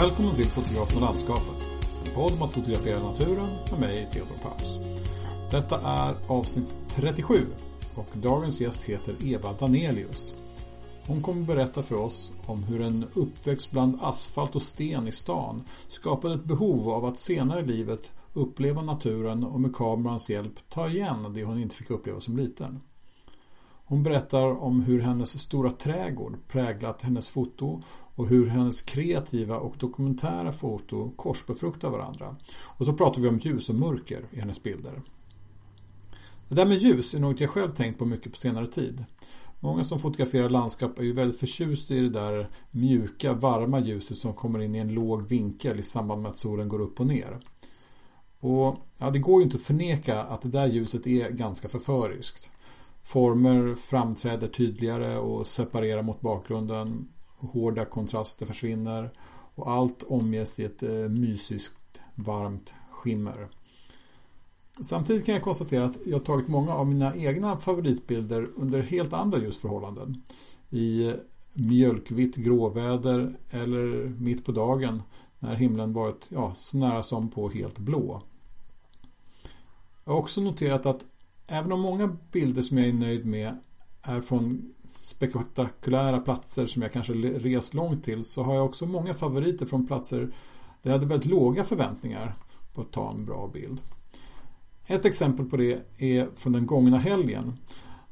Välkommen till Fotografen och landskapet. En podd om att fotografera naturen med mig, Theodor Paus. Detta är avsnitt 37 och dagens gäst heter Eva Danelius. Hon kommer berätta för oss om hur en uppväxt bland asfalt och sten i stan skapade ett behov av att senare i livet uppleva naturen och med kamerans hjälp ta igen det hon inte fick uppleva som liten. Hon berättar om hur hennes stora trädgård präglat hennes foto och hur hennes kreativa och dokumentära foto korsbefruktar varandra. Och så pratar vi om ljus och mörker i hennes bilder. Det där med ljus är något jag själv tänkt på mycket på senare tid. Många som fotograferar landskap är ju väldigt förtjusta i det där mjuka, varma ljuset som kommer in i en låg vinkel i samband med att solen går upp och ner. Och ja, det går ju inte att förneka att det där ljuset är ganska förföriskt. Former framträder tydligare och separerar mot bakgrunden. Hårda kontraster försvinner och allt omges i ett eh, mysiskt, mysigt varmt skimmer. Samtidigt kan jag konstatera att jag tagit många av mina egna favoritbilder under helt andra ljusförhållanden. I eh, mjölkvitt gråväder eller mitt på dagen när himlen varit ja, så nära som på helt blå. Jag har också noterat att även om många bilder som jag är nöjd med är från spektakulära platser som jag kanske rest långt till så har jag också många favoriter från platser där jag hade väldigt låga förväntningar på att ta en bra bild. Ett exempel på det är från den gångna helgen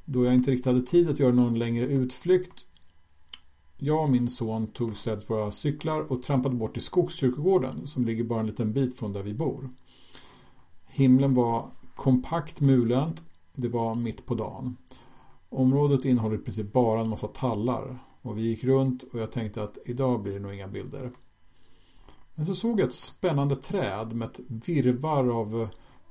då jag inte riktigt hade tid att göra någon längre utflykt. Jag och min son tog släd för våra cyklar och trampade bort till Skogskyrkogården som ligger bara en liten bit från där vi bor. Himlen var kompakt mulen. Det var mitt på dagen. Området innehåller i princip bara en massa tallar och vi gick runt och jag tänkte att idag blir det nog inga bilder. Men så såg jag ett spännande träd med ett virvar av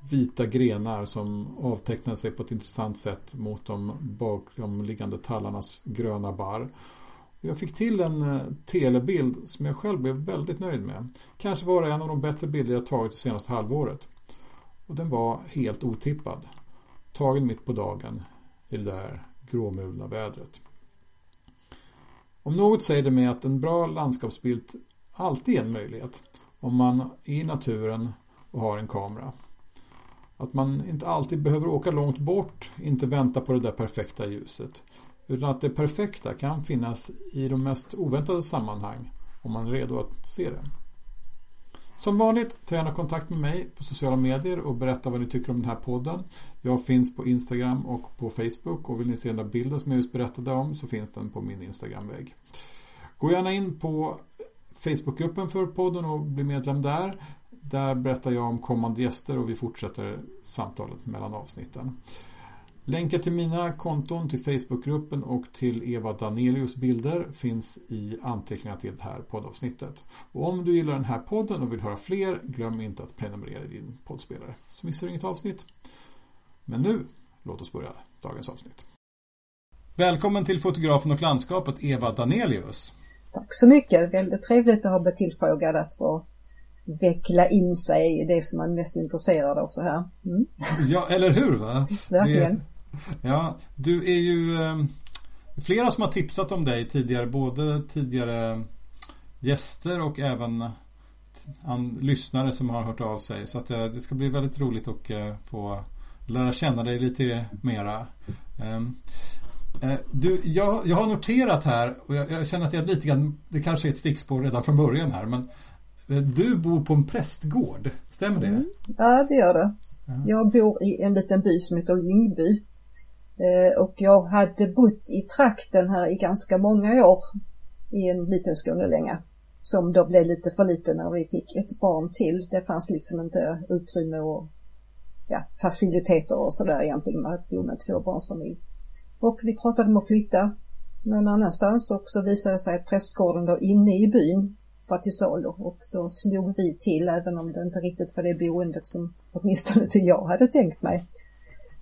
vita grenar som avtecknade sig på ett intressant sätt mot de bakomliggande tallarnas gröna barr. Jag fick till en eh, telebild som jag själv blev väldigt nöjd med. Kanske var det en av de bättre bilder jag tagit det senaste halvåret. Och den var helt otippad. Tagen mitt på dagen i det där gråmulna vädret. Om något säger det mig att en bra landskapsbild alltid är en möjlighet om man är i naturen och har en kamera. Att man inte alltid behöver åka långt bort, inte vänta på det där perfekta ljuset. Utan att det perfekta kan finnas i de mest oväntade sammanhang om man är redo att se det. Som vanligt, ta gärna kontakt med mig på sociala medier och berätta vad ni tycker om den här podden. Jag finns på Instagram och på Facebook och vill ni se den där bilden som jag just berättade om så finns den på min Instagramvägg. Gå gärna in på Facebookgruppen för podden och bli medlem där. Där berättar jag om kommande gäster och vi fortsätter samtalet mellan avsnitten. Länkar till mina konton, till Facebookgruppen och till Eva Danelius bilder finns i anteckningarna till det här poddavsnittet. Och om du gillar den här podden och vill höra fler, glöm inte att prenumerera i din poddspelare så missar du inget avsnitt. Men nu, låt oss börja dagens avsnitt. Välkommen till fotografen och landskapet Eva Danelius. Tack så mycket, väldigt trevligt att ha blivit tillfrågad att få veckla in sig i det som man är mest intresserad av så här. Mm. Ja, eller hur? Va? Verkligen. Det, Ja, du är ju eh, flera som har tipsat om dig tidigare. Både tidigare gäster och även lyssnare som har hört av sig. Så att eh, det ska bli väldigt roligt att eh, få lära känna dig lite mera. Ehm, eh, du, jag, jag har noterat här och jag, jag, känner att jag lite grann, det kanske är ett stickspår redan från början här, men du bor på en prästgård, stämmer det? Mm, ja, det gör det. Ja. Jag bor i en liten by som heter Lyngby. Eh, och jag hade bott i trakten här i ganska många år i en liten Skånelänga som då blev lite för liten när vi fick ett barn till. Det fanns liksom inte utrymme och ja, faciliteter och sådär egentligen med att bo med tvåbarnsfamilj. Och vi pratade om att flytta någon annanstans och så visade det sig att prästgården då inne i byn var till salu och då slog vi till även om det inte riktigt var det boendet som åtminstone inte jag hade tänkt mig.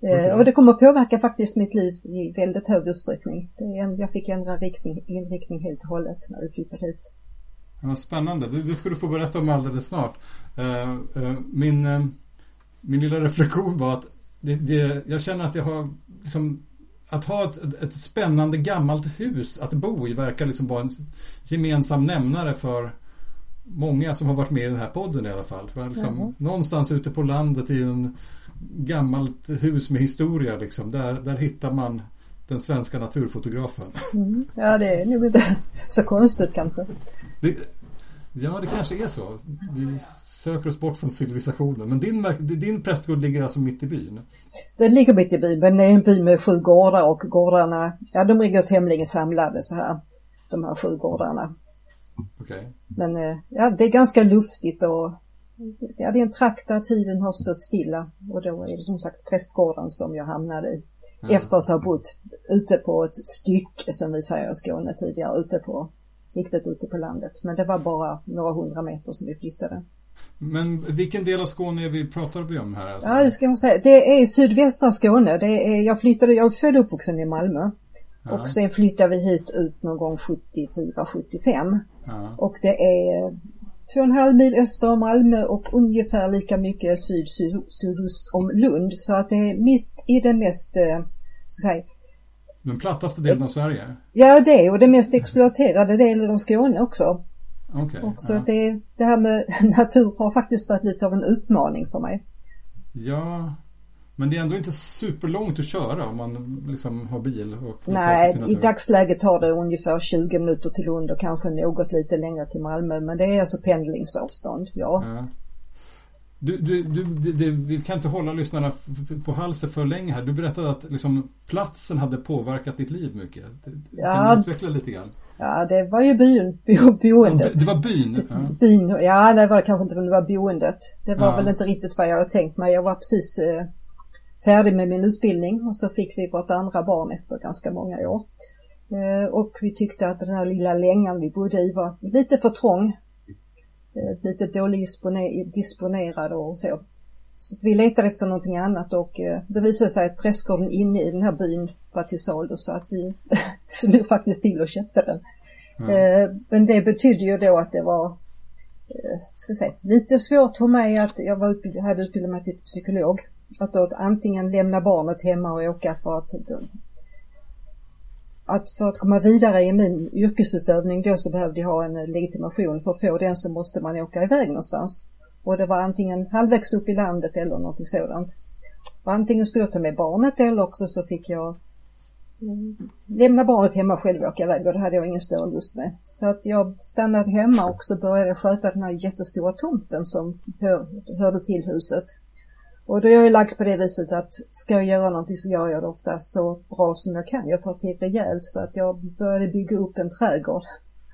Eh, okay. Och det kommer att påverka faktiskt mitt liv i väldigt hög utsträckning. jag fick ändra riktning, inriktning helt och hållet när vi flyttade hit. Ja, spännande. Det, det ska du få berätta om alldeles snart. Uh, uh, min, min lilla reflektion var att det, det, jag känner att jag har liksom, att ha ett, ett spännande gammalt hus att bo i verkar liksom vara en gemensam nämnare för många som har varit med i den här podden i alla fall. Liksom, mm. Någonstans ute på landet i en gammalt hus med historia liksom, där, där hittar man den svenska naturfotografen. Mm. Ja, det är nog inte så konstigt kanske. Det, ja, det kanske är så. Vi söker oss bort från civilisationen. Men din, din prästgård ligger alltså mitt i byn? Den ligger mitt i byn, men det är en by med sju gårdar och gårdarna, ja de ligger tämligen samlade så här, de här sju gårdarna. Okay. Men eh, ja, det är ganska luftigt och ja, det är en trakt där tiden har stått stilla och då är det som sagt prästgården som jag hamnade i. Mm. Efter att ha bott ute på ett stycke som vi säger i Skåne tidigare, ute på, riktigt ute på landet. Men det var bara några hundra meter som vi flyttade. Men vilken del av Skåne vi pratar vi om här? Alltså? Ja, det ska man säga. Det är sydvästra Skåne. Det är, jag flyttade, jag är född och uppvuxen i Malmö. Ja. Och sen flyttade vi hit ut någon gång 74-75. Ja. Och det är två och en halv mil öster om Malmö och ungefär lika mycket syd, syd sydost om Lund. Så att det är mitt i den mest, eh, så att säga, den plattaste delen av Sverige? Ja det och den mest exploaterade delen av Skåne också. Okay, också ja. det, det här med natur har faktiskt varit lite av en utmaning för mig. Ja, men det är ändå inte superlångt att köra om man liksom har bil och Nej, i dagsläget tar det ungefär 20 minuter till Lund och kanske något lite längre till Malmö. Men det är alltså pendlingsavstånd, ja. ja. Du, du, du, det, vi kan inte hålla lyssnarna på halsen för länge här. Du berättade att liksom, platsen hade påverkat ditt liv mycket. Ja, kan du utveckla lite grann? Ja, det var ju byn, boendet. Ja, det var byn? Ja. Byn, ja det var det kanske inte, men det var boendet. Det var ja. väl inte riktigt vad jag hade tänkt mig. Jag var precis eh, färdig med min utbildning och så fick vi vårt andra barn efter ganska många år. Eh, och vi tyckte att den här lilla längan vi bodde i var lite för trång. Eh, lite dåligt disponerad och så. Så vi letade efter någonting annat och eh, det visade sig att prästgården inne i den här byn var till salu så att vi slog faktiskt till och köpte den. Mm. Men det betydde ju då att det var ska säga, lite svårt för mig att jag var utbildad, hade utbildat mig till psykolog att då att antingen lämna barnet hemma och åka för att att för att komma vidare i min yrkesutövning då så behövde jag ha en legitimation. För att få den så måste man åka iväg någonstans. Och det var antingen halvvägs upp i landet eller någonting sådant. Och antingen skulle jag ta med barnet eller också så fick jag lämna barnet hemma själv och åka iväg och det hade jag ingen större lust med. Så att jag stannade hemma och så började jag sköta den här jättestora tomten som hör, hörde till huset. Och då är jag lagt på det viset att ska jag göra någonting så gör jag det ofta så bra som jag kan. Jag tar till rejält så att jag började bygga upp en trädgård.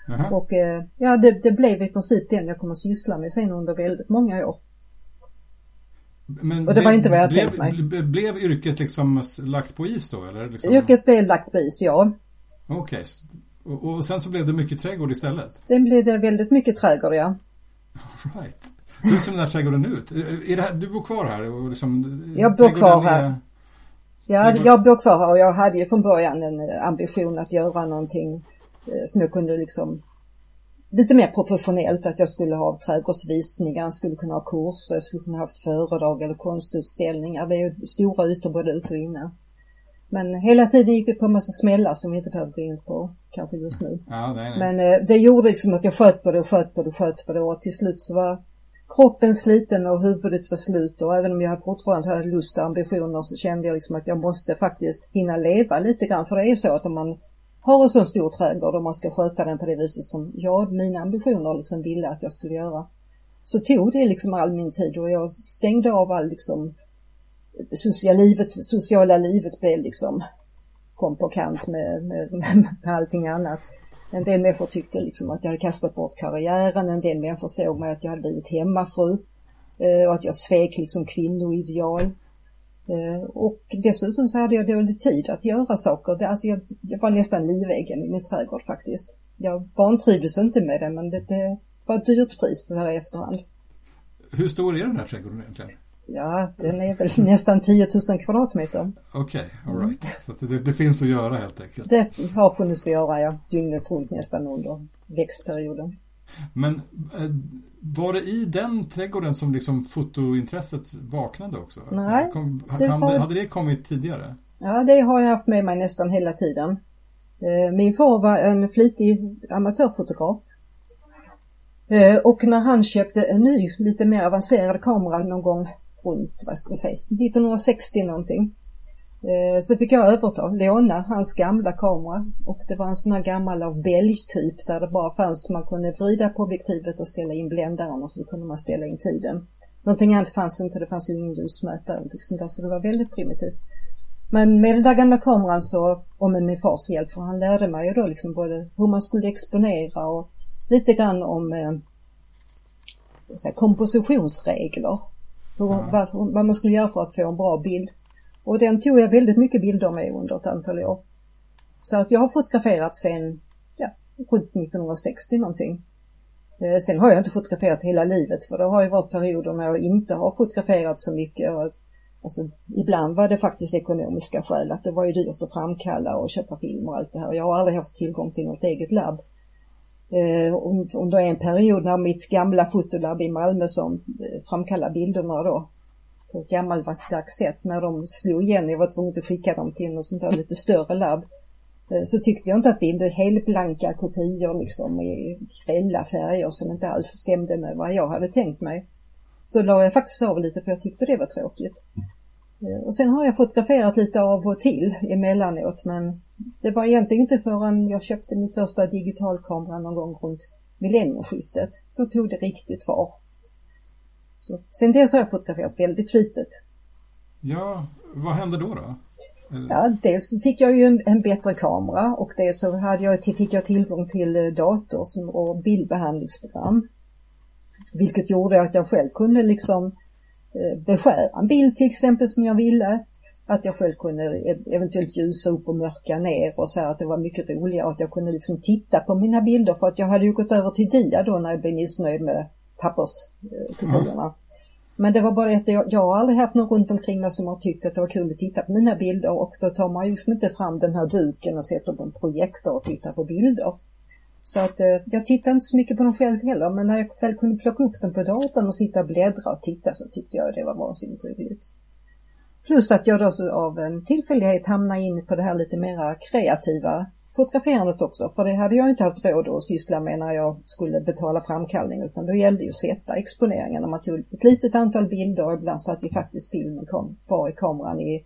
Aha. Och eh, ja, det, det, blev i princip den jag kommer syssla med sen under väldigt många år. Men och det var inte vad jag blev, tänkt mig. Blev, blev yrket liksom lagt på is då eller? Liksom? Yrket blev lagt på is, ja. Okej. Okay. Och, och, sen så blev det mycket trädgård istället? Sen blev det väldigt mycket trädgård, ja. Right. Hur ser den här trädgården ut? Är det här, du bor kvar här? Och liksom, jag bor kvar här. Är... Ja, jag bor kvar här och jag hade ju från början en eh, ambition att göra någonting eh, som jag kunde liksom lite mer professionellt, att jag skulle ha trädgårdsvisningar, skulle kunna ha kurser, skulle kunna ha haft föredrag eller konstutställningar. Det är stora ytor både ute och inne. Men hela tiden gick vi på en massa smällar som vi inte behöver gå in på kanske just nu. Ja, nej, nej. Men eh, det gjorde liksom att jag sköt på det och sköt på det och sköt på det och till slut så var kroppen sliten och huvudet var slut och även om jag fortfarande hade lust och ambitioner så kände jag liksom att jag måste faktiskt hinna leva lite grann. För det är ju så att om man har en så stor trädgård och man ska sköta den på det viset som jag, mina ambitioner liksom ville att jag skulle göra. Så tog det liksom all min tid och jag stängde av all liksom sociala livet, sociala livet blev liksom kom på kant med, med, med allting annat. En del människor tyckte liksom att jag hade kastat bort karriären, en del människor såg mig att jag hade blivit hemmafru eh, och att jag svek liksom kvinnoideal. Eh, och dessutom så hade jag dålig tid att göra saker. alltså jag, jag var nästan livegen i min trädgård faktiskt. Jag vantrivdes inte med det men det, det var ett dyrt pris så här i efterhand. Hur stor är den här trädgården egentligen? Ja, den är väl nästan 10 000 kvadratmeter. Okej, okay, alright. Så det, det, finns att göra helt enkelt. Det har funnits att göra, ja. Dygnet runt nästan under växtperioden. Men eh, var det i den trädgården som liksom fotointresset vaknade också? Nej. Kom, det var... Hade det kommit tidigare? Ja, det har jag haft med mig nästan hela tiden. Eh, min far var en flitig amatörfotograf Eh, och när han köpte en ny, lite mer avancerad kamera någon gång runt, vad ska man säga, 1960 någonting. Eh, så fick jag överta, låna hans gamla kamera och det var en sån här gammal av typ där det bara fanns, man kunde vrida på objektivet och ställa in bländaren och så kunde man ställa in tiden. Någonting annat fanns inte, det fanns ju ingen ljusmätare och sånt där, så det var väldigt primitivt. Men med den där gamla kameran så, och med min fars hjälp, för han lärde mig ju då liksom både hur man skulle exponera och lite grann om eh, så kompositionsregler. Hur, ja. vad, vad man skulle göra för att få en bra bild. Och den tog jag väldigt mycket bilder med under ett antal år. Så att jag har fotograferat sen, ja, runt 1960 någonting. Eh, sen har jag inte fotograferat hela livet för det har ju varit perioder när jag inte har fotograferat så mycket. Och, alltså, ibland var det faktiskt ekonomiska skäl att det var ju dyrt att framkalla och köpa film och allt det här. Jag har aldrig haft tillgång till något eget labb. Eh, Under en period när mitt gamla fotolabb i Malmö som eh, framkallade bilderna då på ett gammaldags sätt när de slog igen, jag var tvungen att skicka dem till något sånt där lite större labb. Eh, så tyckte jag inte att bilder, helblanka kopior liksom i grälla färger som inte alls stämde med vad jag hade tänkt mig. Då la jag faktiskt av lite för jag tyckte det var tråkigt. Och sen har jag fotograferat lite av och till emellanåt men det var egentligen inte förrän jag köpte min första digitalkamera någon gång runt millennieskiftet. Då tog det riktigt fart. Så, sen dess har jag fotograferat väldigt flitigt. Ja, vad hände då då? Ja, dels fick jag ju en, en, bättre kamera och dels så hade jag, fick jag tillgång till eh, dator och bildbehandlingsprogram. Vilket gjorde att jag själv kunde liksom eh, beskära en bild till exempel som jag ville. Att jag själv kunde e- eventuellt ljusa upp och mörka ner och så att det var mycket roligare att jag kunde liksom titta på mina bilder för att jag hade ju gått över till dia då när jag blev missnöjd med papperskopierna. Eh, mm. Men det var bara att jag, jag har aldrig haft någon runt omkring mig som har tyckt att det var kul att titta på mina bilder och då tar man ju liksom inte fram den här duken och sätter på en projektor och tittar på bilder. Så att eh, jag tittar inte så mycket på dem själv heller men när jag väl kunde plocka upp den på datorn och sitta och bläddra och titta så tyckte jag det var vansinnigt roligt. Plus att jag då så av en tillfällighet hamnade in på det här lite mera kreativa fotograferandet också, för det hade jag inte haft råd att syssla med när jag skulle betala framkallning utan då gällde ju att sätta exponeringen. Man tog ett litet antal bilder och ibland satt ju faktiskt filmen kom, kvar i kameran i,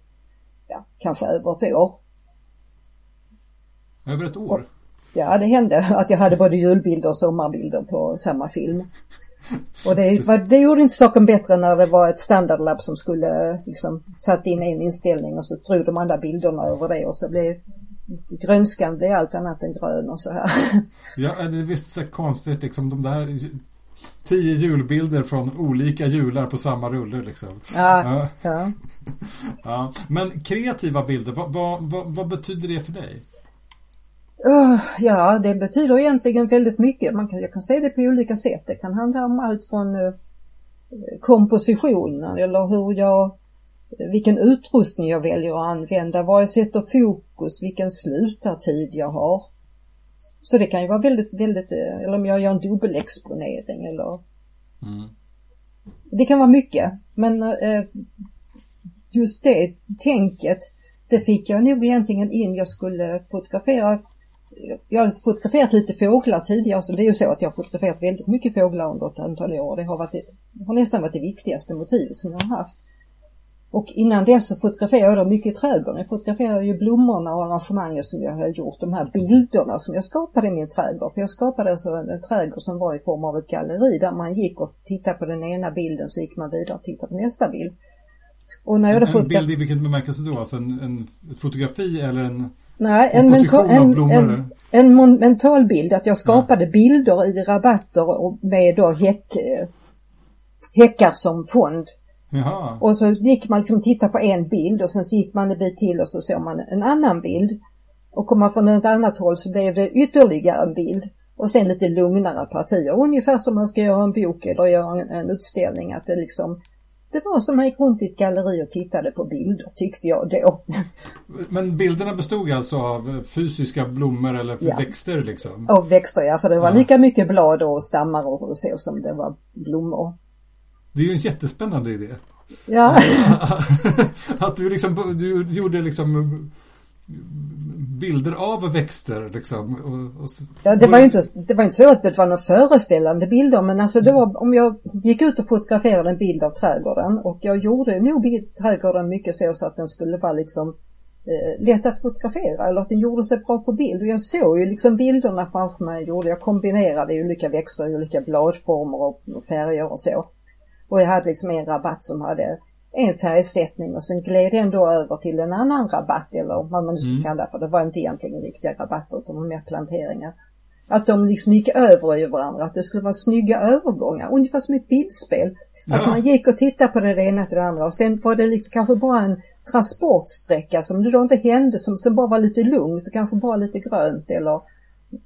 ja, kanske över ett år. Över ett år? Ja, det hände att jag hade både julbilder och sommarbilder på samma film. Och det, det gjorde inte saken bättre när det var ett standardlabb som skulle liksom satt in en inställning och så drog de andra bilderna över det och så blev grönskan blir allt annat än grön och så här. Ja, det är visst så konstigt liksom de där tio julbilder från olika jular på samma rulle liksom. Ja, ja. ja. ja. Men kreativa bilder, vad, vad, vad, vad betyder det för dig? Ja, det betyder egentligen väldigt mycket. Man kan, jag kan se det på olika sätt. Det kan handla om allt från uh, kompositionen eller hur jag vilken utrustning jag väljer att använda, var jag sätter fokus, vilken slutartid jag har. Så det kan ju vara väldigt, väldigt, eh, eller om jag gör en dubbelexponering eller mm. Det kan vara mycket, men eh, just det tänket, det fick jag nog egentligen in. Jag skulle fotografera, jag har fotograferat lite fåglar tidigare, så det är ju så att jag har fotograferat väldigt mycket fåglar under ett antal år. Det har, varit, det har nästan varit det viktigaste motivet som jag har haft. Och innan dess så fotograferade jag mycket i trädgården. Jag fotograferade ju blommorna och arrangemangen som jag hade gjort. De här bilderna som jag skapade i min trädgård. För jag skapade alltså en, en trädgård som var i form av ett galleri där man gick och tittade på den ena bilden så gick man vidare och tittade på nästa bild. Och när jag en, en bild i vilken bemärkelse då? Alltså en, en ett fotografi eller en Nej, en, mental, en, en, en, mental bild. Att jag skapade ja. bilder i rabatter och med då häck, eh, häckar som fond. Jaha. Och så gick man liksom titta på en bild och sen så gick man en bit till och så såg man en annan bild. Och kom man från ett annat håll så blev det ytterligare en bild. Och sen lite lugnare partier. Ungefär som man ska göra en bok eller göra en, en utställning. Att det liksom det var som man gick runt i ett galleri och tittade på bilder tyckte jag då. Men bilderna bestod alltså av fysiska blommor eller ja. växter liksom? Av växter ja, för det var ja. lika mycket blad och stammar och så som det var blommor. Det är ju en jättespännande idé. Ja. att du liksom, du gjorde liksom bilder av växter liksom. Och, och... Ja, det var ju inte, det var inte så att det var några föreställande bilder men alltså det var om jag gick ut och fotograferade en bild av trädgården och jag gjorde nog bild, trädgården mycket så, så att den skulle vara liksom eh, lätt att fotografera eller att den gjorde sig bra på bild. Och jag såg ju liksom bilderna framför mig. Jag, gjorde, jag kombinerade olika växter, olika bladformer och färger och så. Och jag hade liksom en rabatt som hade en färgsättning och sen gled den då över till en annan rabatt eller vad man nu ska mm. kalla för. Det var inte egentligen riktiga rabatter utan mer planteringar. Att de liksom gick över i varandra, att det skulle vara snygga övergångar, ungefär som ett bildspel. Ja. Att man gick och tittade på det ena till det andra och sen var det liksom kanske bara en transportsträcka som det då inte hände, som, som bara var lite lugnt och kanske bara lite grönt eller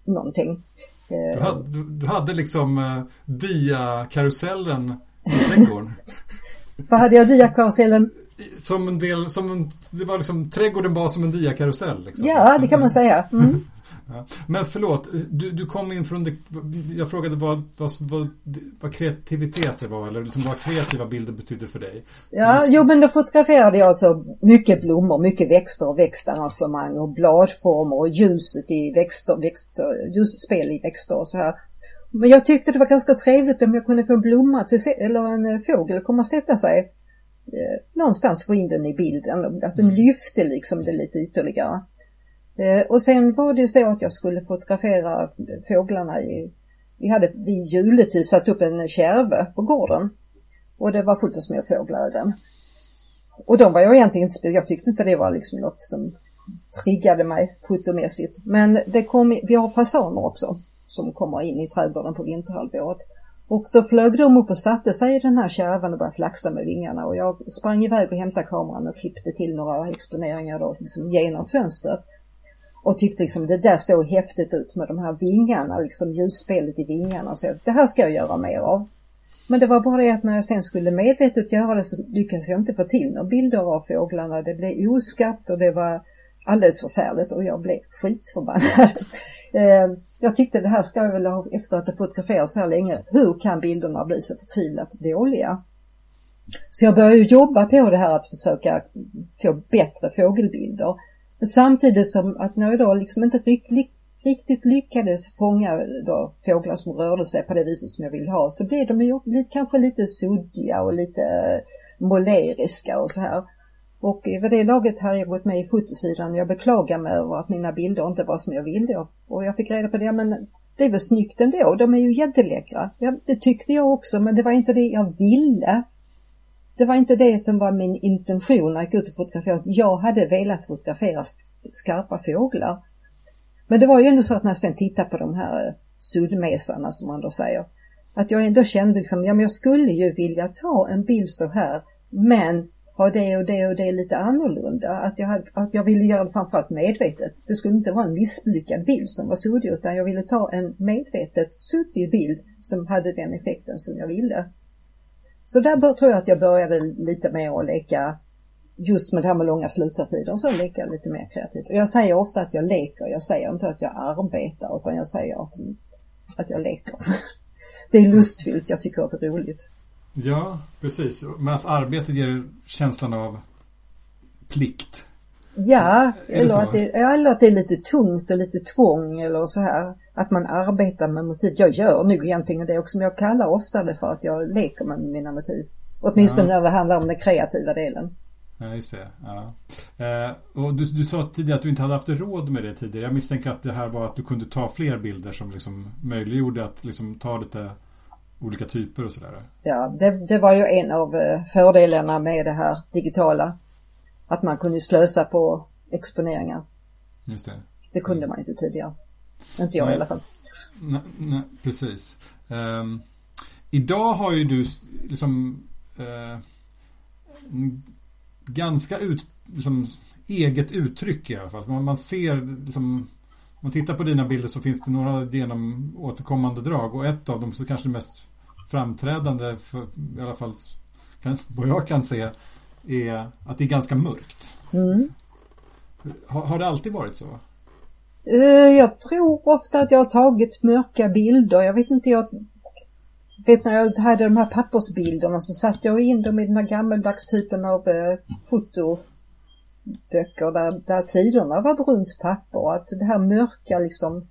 någonting. Du hade, du hade liksom eh, dia-karusellen i trädgården. Vad hade jag diakarusellen? Som en del, som en, det var liksom, trädgården var som en diakarusell. Liksom. Ja, det kan man säga. Mm. Ja. Men förlåt, du, du kom in från det, jag frågade vad, vad, vad, vad kreativitet var eller liksom vad kreativa bilder betydde för dig. Ja, jo men då fotograferade jag alltså mycket blommor, mycket växter och växtarrangemang och bladformer och ljuset i växter, växter ljusspel i växter och så här. Men jag tyckte det var ganska trevligt om jag kunde få en blomma till, eller en eh, fågel komma och sätta sig eh, någonstans, få in den i bilden. Att den mm. lyfte liksom det lite ytterligare. Eh, och sen var det så att jag skulle fotografera fåglarna i, vi hade vid juletid satt upp en kärve på gården. Och det var fullt av små fåglar i den. Och de var jag egentligen inte, jag tyckte inte det var liksom något som triggade mig fotomässigt. Men det kom, vi har fasaner också som kommer in i trädgården på vinterhalvåret. Och då flög de upp och satte sig i den här kärvan och började flaxa med vingarna och jag sprang iväg och hämtade kameran och klippte till några exponeringar då liksom genom fönstret. Och tyckte liksom det där såg häftigt ut med de här vingarna, liksom ljusspelet i vingarna och så. Det här ska jag göra mer av. Men det var bara det att när jag sen skulle medvetet göra det så lyckades jag inte få till några bilder av fåglarna. Det blev oskarpt och det var alldeles förfärligt och jag blev skitförbannad. Ehm, jag tyckte det här ska jag väl ha, efter att ha fotograferat så här länge, hur kan bilderna bli så förtvivlat dåliga? Så jag började jobba på det här att försöka få bättre fågelbilder. Samtidigt som att när jag då liksom inte riktigt, riktigt lyckades fånga då fåglar som rörde sig på det viset som jag ville ha så blev de ju kanske lite suddiga och lite måleriska och så här. Och eh, vid det laget hade jag gått med i fotosidan. Jag beklagar mig över att mina bilder inte var som jag ville. Och jag fick reda på det, men det är väl snyggt ändå. De är ju jätteläckra. Ja, det tyckte jag också, men det var inte det jag ville. Det var inte det som var min intention när jag gick ut och fotograferade. Jag hade velat fotografera skarpa fåglar. Men det var ju ändå så att när jag sen tittade på de här eh, suddmesarna som man då säger. Att jag ändå kände liksom, ja men jag skulle ju vilja ta en bild så här. Men ha det och det och det lite annorlunda. Att jag, hade, att jag ville göra det framförallt medvetet. Det skulle inte vara en misslyckad bild som var suddig utan jag ville ta en medvetet suddig bild som hade den effekten som jag ville. Så där bör, tror jag att jag började lite med att leka just med det här med långa slutartider och så leka lite mer kreativt. Och jag säger ofta att jag leker, jag säger inte att jag arbetar utan jag säger att, att jag leker. Det är lustfyllt, jag tycker att det är roligt. Ja, precis. Medan arbetet ger känslan av plikt. Ja, eller att, det, eller att det är lite tungt och lite tvång eller så här. Att man arbetar med motiv. Jag gör nog egentligen det också men jag kallar ofta det för att jag leker med mina motiv. Åtminstone ja. när det handlar om den kreativa delen. Ja, just det. Ja. Eh, och du, du sa tidigare att du inte hade haft råd med det tidigare. Jag misstänker att det här var att du kunde ta fler bilder som liksom möjliggjorde att liksom ta lite olika typer och sådär? Ja, det, det var ju en av eh, fördelarna med det här digitala. Att man kunde slösa på exponeringar. Just det. Det kunde man inte tidigare. Inte jag nej. i alla fall. Nej, nej precis. Um, idag har ju du liksom uh, ganska ut, liksom, eget uttryck i alla fall. Man, man ser liksom om man tittar på dina bilder så finns det några genom återkommande drag och ett av dem så kanske det mest framträdande, för, i alla fall vad jag kan se, är att det är ganska mörkt. Mm. Har, har, det alltid varit så? Uh, jag tror ofta att jag har tagit mörka bilder. Jag vet inte, jag vet när jag hade de här pappersbilderna så satte jag in dem i den här gammeldags typen av uh, foto böcker där, där sidorna var brunt papper. Att det här mörka liksom,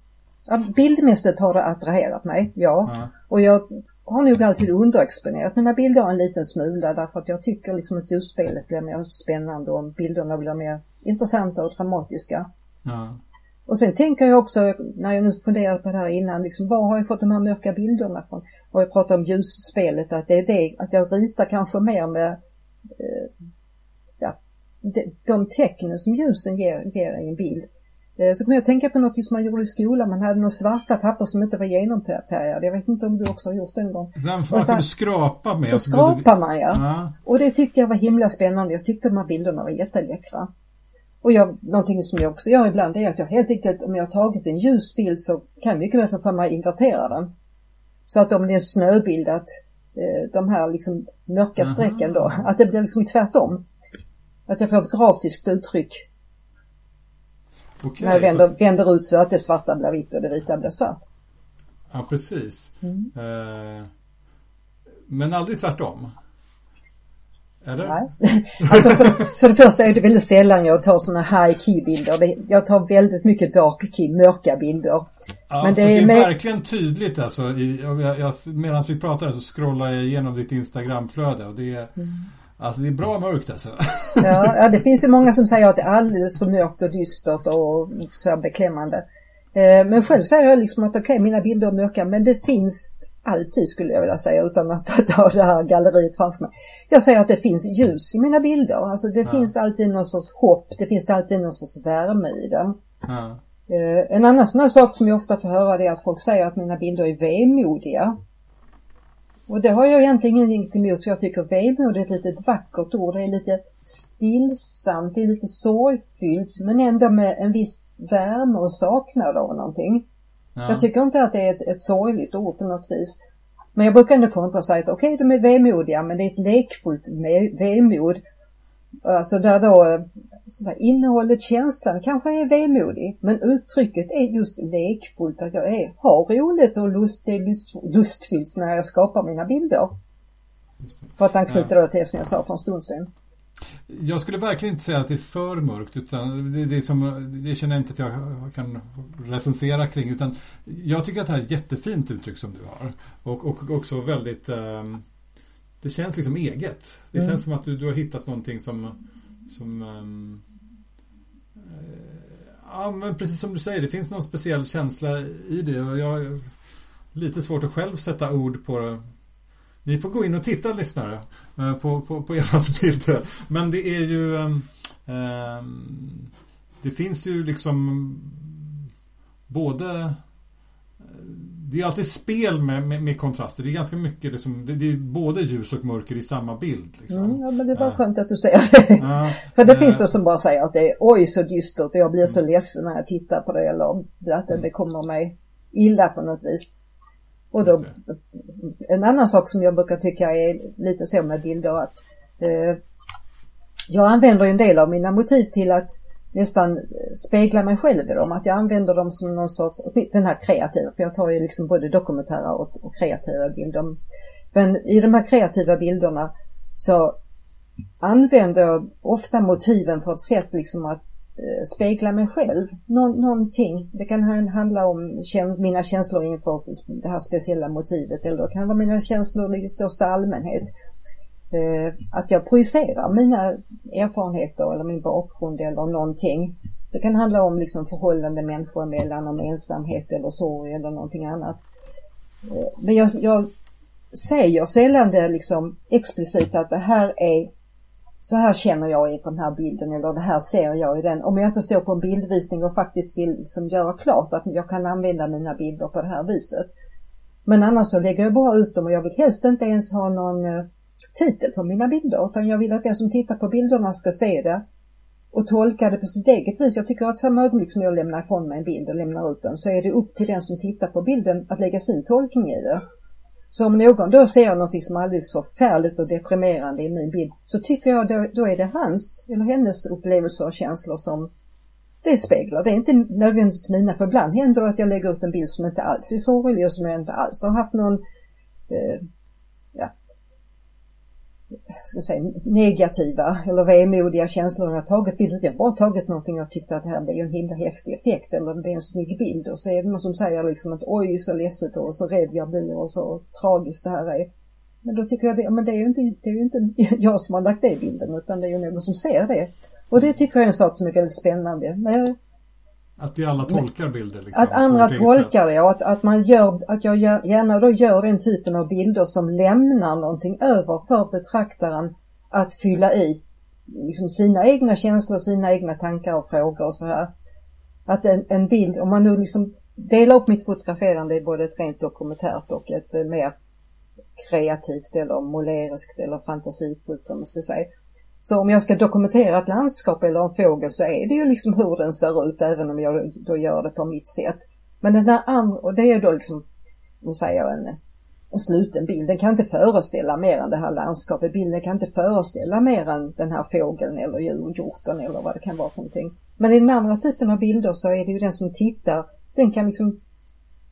bildmässigt har det attraherat mig, ja. ja. Och jag har nog alltid underexponerat mina bilder en liten smula därför att jag tycker liksom att ljusspelet blir mer spännande och bilderna blir mer intressanta och dramatiska. Ja. Och sen tänker jag också, när jag nu funderar på det här innan, liksom var har jag fått de här mörka bilderna från? Och jag pratar om ljusspelet, att det är det, att jag ritar kanske mer med eh, ja, de, de tecknen som ljusen ger, ger i en bild. Eh, så kommer jag att tänka på något som man gjorde i skolan. Man hade några svarta papper som inte var genomfärgade. Jag vet inte om du också har gjort det en gång. Den man kunde skrapa med. Så skrapar man ja. ja. Och det tyckte jag var himla spännande. Jag tyckte de här bilderna var jätteläckra. Och jag, någonting som jag också gör ibland är att jag helt enkelt, om jag har tagit en ljus bild så kan jag mycket väl få mig att invertera den. Så att om det är en snöbild att eh, de här liksom mörka strecken då, att det blir liksom tvärtom. Att jag får ett grafiskt uttryck. Okay, när jag vänder, att... vänder ut så att det svarta blir vitt och det vita blir svart. Ja, precis. Mm. Eh, men aldrig tvärtom? Eller? Nej. Alltså för, för det första är det väldigt sällan jag tar sådana high key bilder. Jag tar väldigt mycket dark key, mörka bilder. Ja, Men det, är, det är verkligen tydligt alltså. Medan vi pratar så scrollar jag igenom ditt Instagramflöde och det är mm. Alltså det är bra mörkt alltså. Ja, ja, det finns ju många som säger att det är alldeles för mörkt och dystert och så beklämmande. Eh, men själv säger jag liksom att okej, okay, mina bilder är mörka men det finns alltid skulle jag vilja säga utan att ta det här galleriet framför mig. Jag säger att det finns ljus i mina bilder. Alltså det ja. finns alltid någon sorts hopp, det finns alltid någon sorts värme i den. Ja. Uh, en annan sån här sak som jag ofta får höra är att folk säger att mina bilder är vemodiga. Och det har jag egentligen ingenting emot för jag tycker vemod är ett litet vackert ord. Det är lite stillsamt, det är lite sorgfyllt men ändå med en viss värme och saknad av någonting. Ja. Jag tycker inte att det är ett, ett sorgligt ord på något vis. Men jag brukar ändå kontra och säga att okej, okay, de är vemodiga men det är ett lekfullt vemod. Alltså där då, ska säga, innehållet, känslan kanske är vemodig men uttrycket är just lekfullt, att jag är, har roligt och lust, är lust, lustfyllt när jag skapar mina bilder. För att anknyta ja. då till det som jag sa för en stund sedan. Jag skulle verkligen inte säga att det är för mörkt utan det, det, som, det känner jag inte att jag kan recensera kring utan jag tycker att det här är ett jättefint uttryck som du har och, och också väldigt um, det känns liksom eget. Det mm. känns som att du, du har hittat någonting som, som um, Ja men precis som du säger, det finns någon speciell känsla i det och jag har lite svårt att själv sätta ord på det. ni får gå in och titta lyssnare eh, på, på, på Evas bilder. Men det är ju eh, Det finns ju liksom både det är alltid spel med, med, med, kontraster. Det är ganska mycket liksom, det, det, är både ljus och mörker i samma bild. Liksom. Mm, ja, men det var uh, skönt att du säger det. Uh, För det uh, finns de som bara säger att det är oj så dystert och jag blir så mm. ledsen när jag tittar på det eller att det, det kommer mig illa på något vis. Och då, en annan sak som jag brukar tycka är lite så med bilder att eh, jag använder en del av mina motiv till att nästan eh, spegla mig själv i dem. Att jag använder dem som någon sorts, den här kreativa, för jag tar ju liksom både dokumentära och, och kreativa bilder. Men i de här kreativa bilderna så använder jag ofta motiven på ett sätt liksom att Eh, spegla mig själv. Nå någonting. Det kan handla om mina känslor inför det här speciella motivet eller det kan vara mina känslor i största allmänhet. Eh, att jag projicerar mina erfarenheter eller min bakgrund eller någonting. Det kan handla om liksom förhållande människor emellan, om ensamhet eller sorg eller någonting annat. Eh, men jag, jag säger sällan det liksom explicit att det här är så här känner jag i den här bilden eller det här ser jag i den. Om jag inte står på en bildvisning och faktiskt vill liksom göra klart att jag kan använda mina bilder på det här viset. Men annars så lägger jag bara ut dem och jag vill helst inte ens ha någon eh, titel på mina bilder utan jag vill att den som tittar på bilderna ska se det och tolka det på sitt eget vis. Jag tycker att samma ögonblick som jag lämnar ifrån mig en bild och lämnar ut den så är det upp till den som tittar på bilden att lägga sin tolkning i det. Så om någon då ser någonting som är alldeles förfärligt och deprimerande i min bild så tycker jag då, då är det hans eller hennes upplevelser och känslor som det speglar. Det är inte nödvändigtvis mina för ibland händer det att jag lägger ut en bild som inte alls är sorglig och som jag inte alls har haft någon eh, ska säga, negativa eller vemodiga känslor när jag tagit bilder. Jag har bara tagit någonting och tyckte att det här blir en himla häftig effekt eller det blir en snygg bild och så är det någon som säger liksom att oj så ledset och så rädd jag blir och så tragiskt det här är. Men då tycker jag det, men det är ju inte, det är ju inte jag som har lagt det i bilden utan det är ju någon som ser det. Och det tycker jag är en sak som är väldigt spännande. Men, att vi alla tolkar bilder? Liksom, att andra tolkar det och att, att man gör, att jag gärna då gör den typen av bilder som lämnar någonting över för betraktaren att fylla i liksom sina egna känslor, sina egna tankar och frågor och så här. Att en, en bild, om man nu liksom delar upp mitt fotograferande i både ett rent dokumentärt och ett eh, mer kreativt eller måleriskt eller fantasifullt om man ska säga. Så om jag ska dokumentera ett landskap eller en fågel så är det ju liksom hur den ser ut även om jag då gör det på mitt sätt. Men den där andra, och det är då liksom, nu säger en, en sluten bild. Den kan inte föreställa mer än det här landskapet. Bilden kan inte föreställa mer än den här fågeln eller djurhjorten eller vad det kan vara för någonting. Men i den andra typen av bilder så är det ju den som tittar, den kan liksom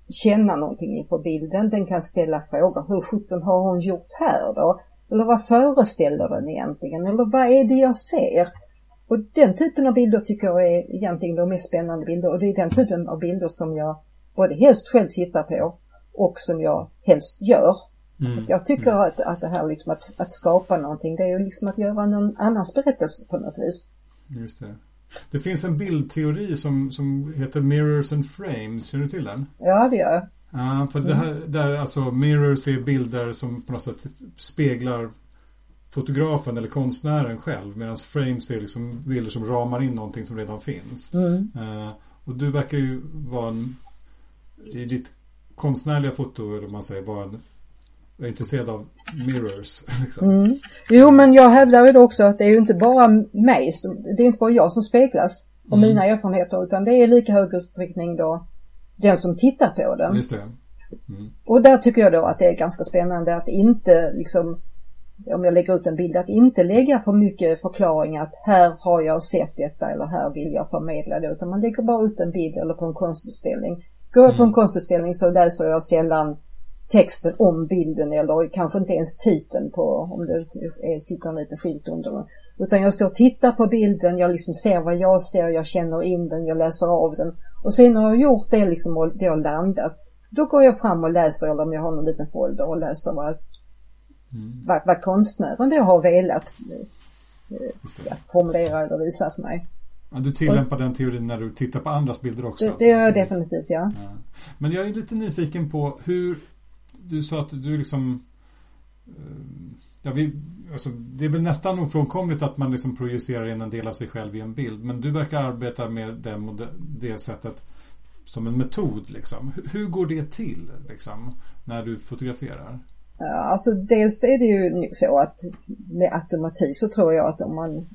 känna någonting inför bilden. Den kan ställa frågor. Hur sjutton har hon gjort här då? Eller vad föreställer den egentligen? Eller vad är det jag ser? Och den typen av bilder tycker jag är egentligen de mest spännande bilder och det är den typen av bilder som jag både helst själv tittar på och som jag helst gör. Mm. Jag tycker mm. att, att det här liksom att, att skapa någonting det är ju liksom att göra någon annans berättelse på något vis. Just det. Det finns en bildteori som, som heter Mirrors and Frames, känner du till den? Ja, det gör jag. Ja, för det här, där alltså mirrors är bilder som på något sätt speglar fotografen eller konstnären själv medan frames är liksom bilder som ramar in någonting som redan finns. Mm. Uh, och du verkar ju vara en, i ditt konstnärliga foto, eller man säger, vara en är intresserad av mirrors. Liksom. Mm. Jo, men jag hävdar ju också att det är ju inte bara mig, som, det är inte bara jag som speglas och mm. mina erfarenheter utan det är i lika hög utsträckning då den som tittar på den. Just det. Mm. Och där tycker jag då att det är ganska spännande att inte liksom om jag lägger ut en bild, att inte lägga för mycket förklaring att här har jag sett detta eller här vill jag förmedla det. Utan man lägger bara ut en bild eller på en konstutställning. Går jag på en mm. konstutställning så läser jag sällan texten om bilden eller kanske inte ens titeln på om det är, sitter en liten skylt under den. Utan jag står och tittar på bilden, jag liksom ser vad jag ser, jag känner in den, jag läser av den. Och sen när jag har gjort det liksom och det har landat, då går jag fram och läser eller om jag har någon liten folder och läser vad, mm. vad, vad konstnären då har velat eh, formulera eller visa för mig. Ja, du tillämpar och, den teorin när du tittar på andras bilder också? Det, det gör jag definitivt, ja. ja. Men jag är lite nyfiken på hur, du sa att du liksom eh, Ja, vi, alltså, det är väl nästan ofrånkomligt att man liksom projicerar in en del av sig själv i en bild. Men du verkar arbeta med det, det sättet som en metod. Liksom. Hur, hur går det till liksom, när du fotograferar? Alltså dels är det ju så att med automatik så tror jag att om man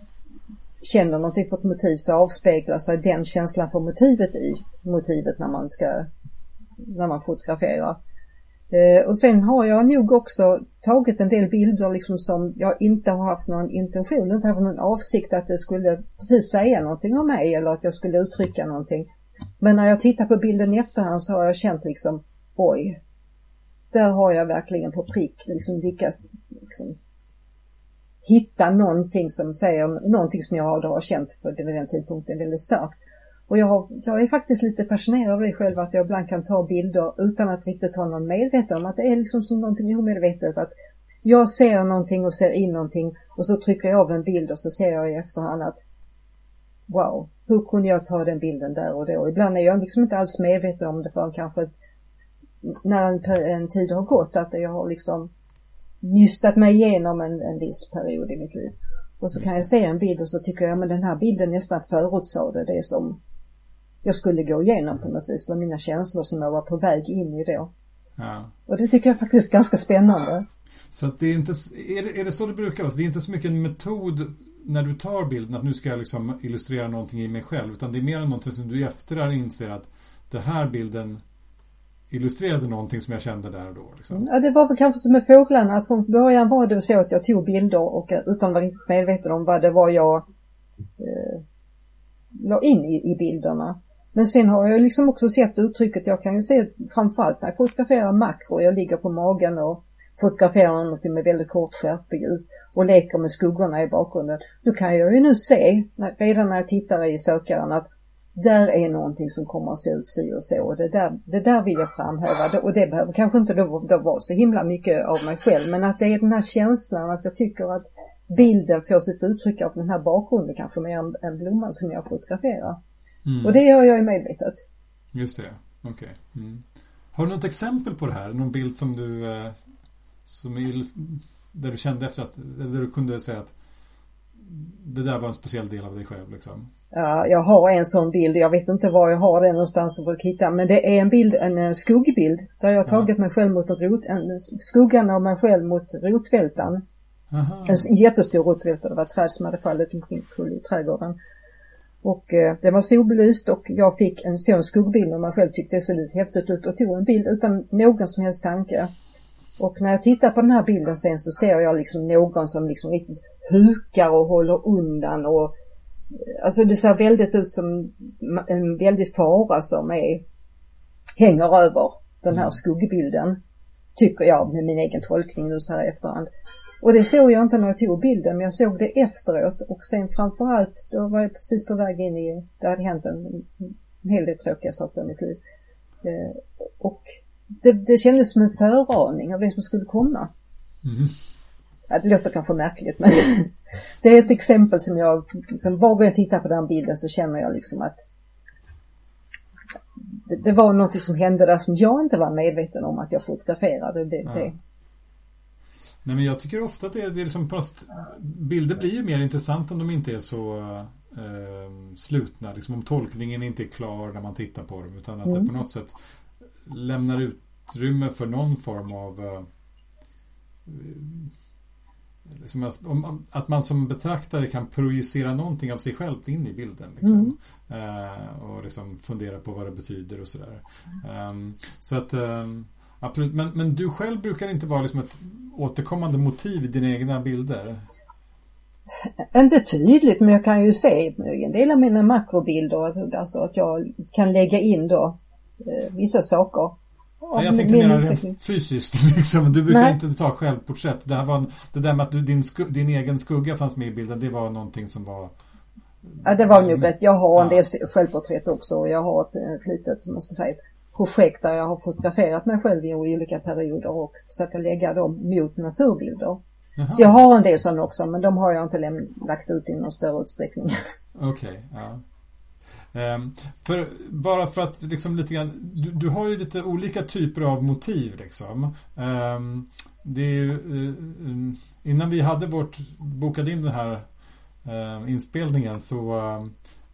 känner någonting för ett motiv så avspeglar sig den känslan för motivet i motivet när man ska när man fotograferar. Eh, och sen har jag nog också tagit en del bilder liksom som jag inte har haft någon intention, inte haft någon avsikt att det skulle precis säga någonting om mig eller att jag skulle uttrycka någonting. Men när jag tittar på bilden i efterhand så har jag känt liksom, oj, där har jag verkligen på prick liksom lyckats liksom, hitta någonting som säger någonting som jag då har känt på den tidpunkten väldigt starkt. Och jag, har, jag är faktiskt lite fascinerad av det själv att jag ibland kan ta bilder utan att riktigt ha någon medveten om att det är liksom som någonting omedvetet att jag ser någonting och ser in någonting och så trycker jag av en bild och så ser jag i efterhand att wow, hur kunde jag ta den bilden där och då? Ibland är jag liksom inte alls medveten om det förrän kanske när en, en tid har gått att jag har liksom nystat mig igenom en, en viss period i mitt liv. Och så kan jag se en bild och så tycker jag men den här bilden nästan förutsade det som jag skulle gå igenom på något vis. Det var mina känslor som jag var på väg in i då. Ja. Och det tycker jag faktiskt är ganska spännande. Så att det är inte, är det, är det så det brukar vara? Det är inte så mycket en metod när du tar bilden att nu ska jag liksom illustrera någonting i mig själv. Utan det är mer någonting som du i efterhand inser att den här bilden illustrerade någonting som jag kände där och då. Liksom. Ja, det var väl kanske som med fåglarna att från början var det så att jag tog bilder och utan att vara riktigt medveten om vad det var jag eh, la in i, i bilderna. Men sen har jag liksom också sett uttrycket, jag kan ju se framförallt när jag fotograferar makro, jag ligger på magen och fotograferar någonting med väldigt kort skärpedjup och leker med skuggorna i bakgrunden. Då kan jag ju nu se, redan när jag tittar i sökaren att där är någonting som kommer att se ut si och så och det där, det där vill jag framhäva och det behöver kanske inte då, då vara så himla mycket av mig själv men att det är den här känslan att jag tycker att bilden får sitt uttryck av den här bakgrunden kanske mer än, än blomman som jag fotograferar. Mm. Och det gör jag ju medvetet. Just det, okej. Okay. Mm. Har du något exempel på det här? Någon bild som du eh, som är, där du kände efter att, där du kunde säga att det där var en speciell del av dig själv liksom? Ja, jag har en sån bild. Jag vet inte var jag har den någonstans och hitta. Men det är en bild, en eh, skuggbild. Där jag har tagit ja. mig själv mot en rot, en, skuggan av mig själv mot rotvältan. Aha. En jättestor rotvälta. Det var ett träd som hade fallit omkull i trädgården. Och eh, det var solbelyst och jag fick en sån skuggbild av mig själv tyckte det såg lite häftigt ut och tog en bild utan någon som helst tanke. Och när jag tittar på den här bilden sen så ser jag liksom någon som liksom riktigt hukar och håller undan och eh, alltså det ser väldigt ut som en väldig fara som är, hänger över den här mm. skuggbilden. Tycker jag med min egen tolkning nu så här i efterhand. Och det såg jag inte när jag tog bilden men jag såg det efteråt och sen framförallt då var jag precis på väg in i, det hade hänt en, en hel del tråkiga saker i mitt liv. Eh, och det, det kändes som en föraning av det som skulle komma. Mm. Ja, det låter kanske märkligt men det är ett exempel som jag, liksom, var gång jag tittar på den bilden så känner jag liksom att det, det var något som hände där som jag inte var medveten om att jag fotograferade. Det, ja. det. Nej men jag tycker ofta att det, det är liksom på något, bilder blir ju mer intressanta om de inte är så eh, slutna. Liksom om tolkningen inte är klar när man tittar på dem utan att mm. det på något sätt lämnar utrymme för någon form av eh, liksom att, om, att, man som betraktare kan projicera någonting av sig själv in i bilden. Liksom. Mm. Eh, och liksom fundera på vad det betyder och sådär. Um, så att um, absolut, men, men du själv brukar inte vara liksom ett återkommande motiv i dina egna bilder? Inte tydligt men jag kan ju se en del av mina makrobilder, alltså, alltså att jag kan lägga in då eh, vissa saker. Ja, jag tänkte mer rent fysiskt. Liksom. Du brukar Nej. inte ta självporträtt. Det, här var en, det där med att du, din, din egen skugga fanns med i bilden, det var någonting som var... Ja, det var nog ett, jag har en del självporträtt också och jag har ett, ett litet, man ska säga, projekt där jag har fotograferat mig själv i olika perioder och försöker lägga dem mot naturbilder. Jaha. Så jag har en del sådana också men de har jag inte lagt ut i någon större utsträckning. Okej, okay, ja. Um, för, bara för att liksom lite grann, du, du, har ju lite olika typer av motiv liksom. Um, det är ju, uh, innan vi hade vårt, bokade in den här uh, inspelningen så uh,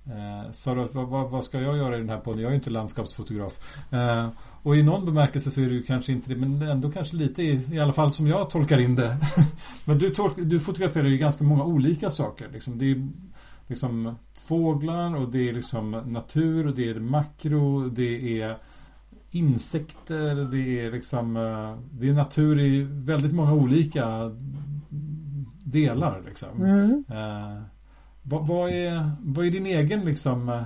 Eh, sa du att vad, vad, ska jag göra i den här podden? Jag är ju inte landskapsfotograf. Eh, och i någon bemärkelse så är du kanske inte det, men ändå kanske lite i, i alla fall som jag tolkar in det. men du, tolk, du fotograferar ju ganska många olika saker. Liksom. Det är liksom fåglar och det är liksom natur och det är makro, det är insekter, det är liksom eh, det är natur i väldigt många olika delar liksom. Mm. Eh, vad, vad, är, vad är din egen liksom, eh,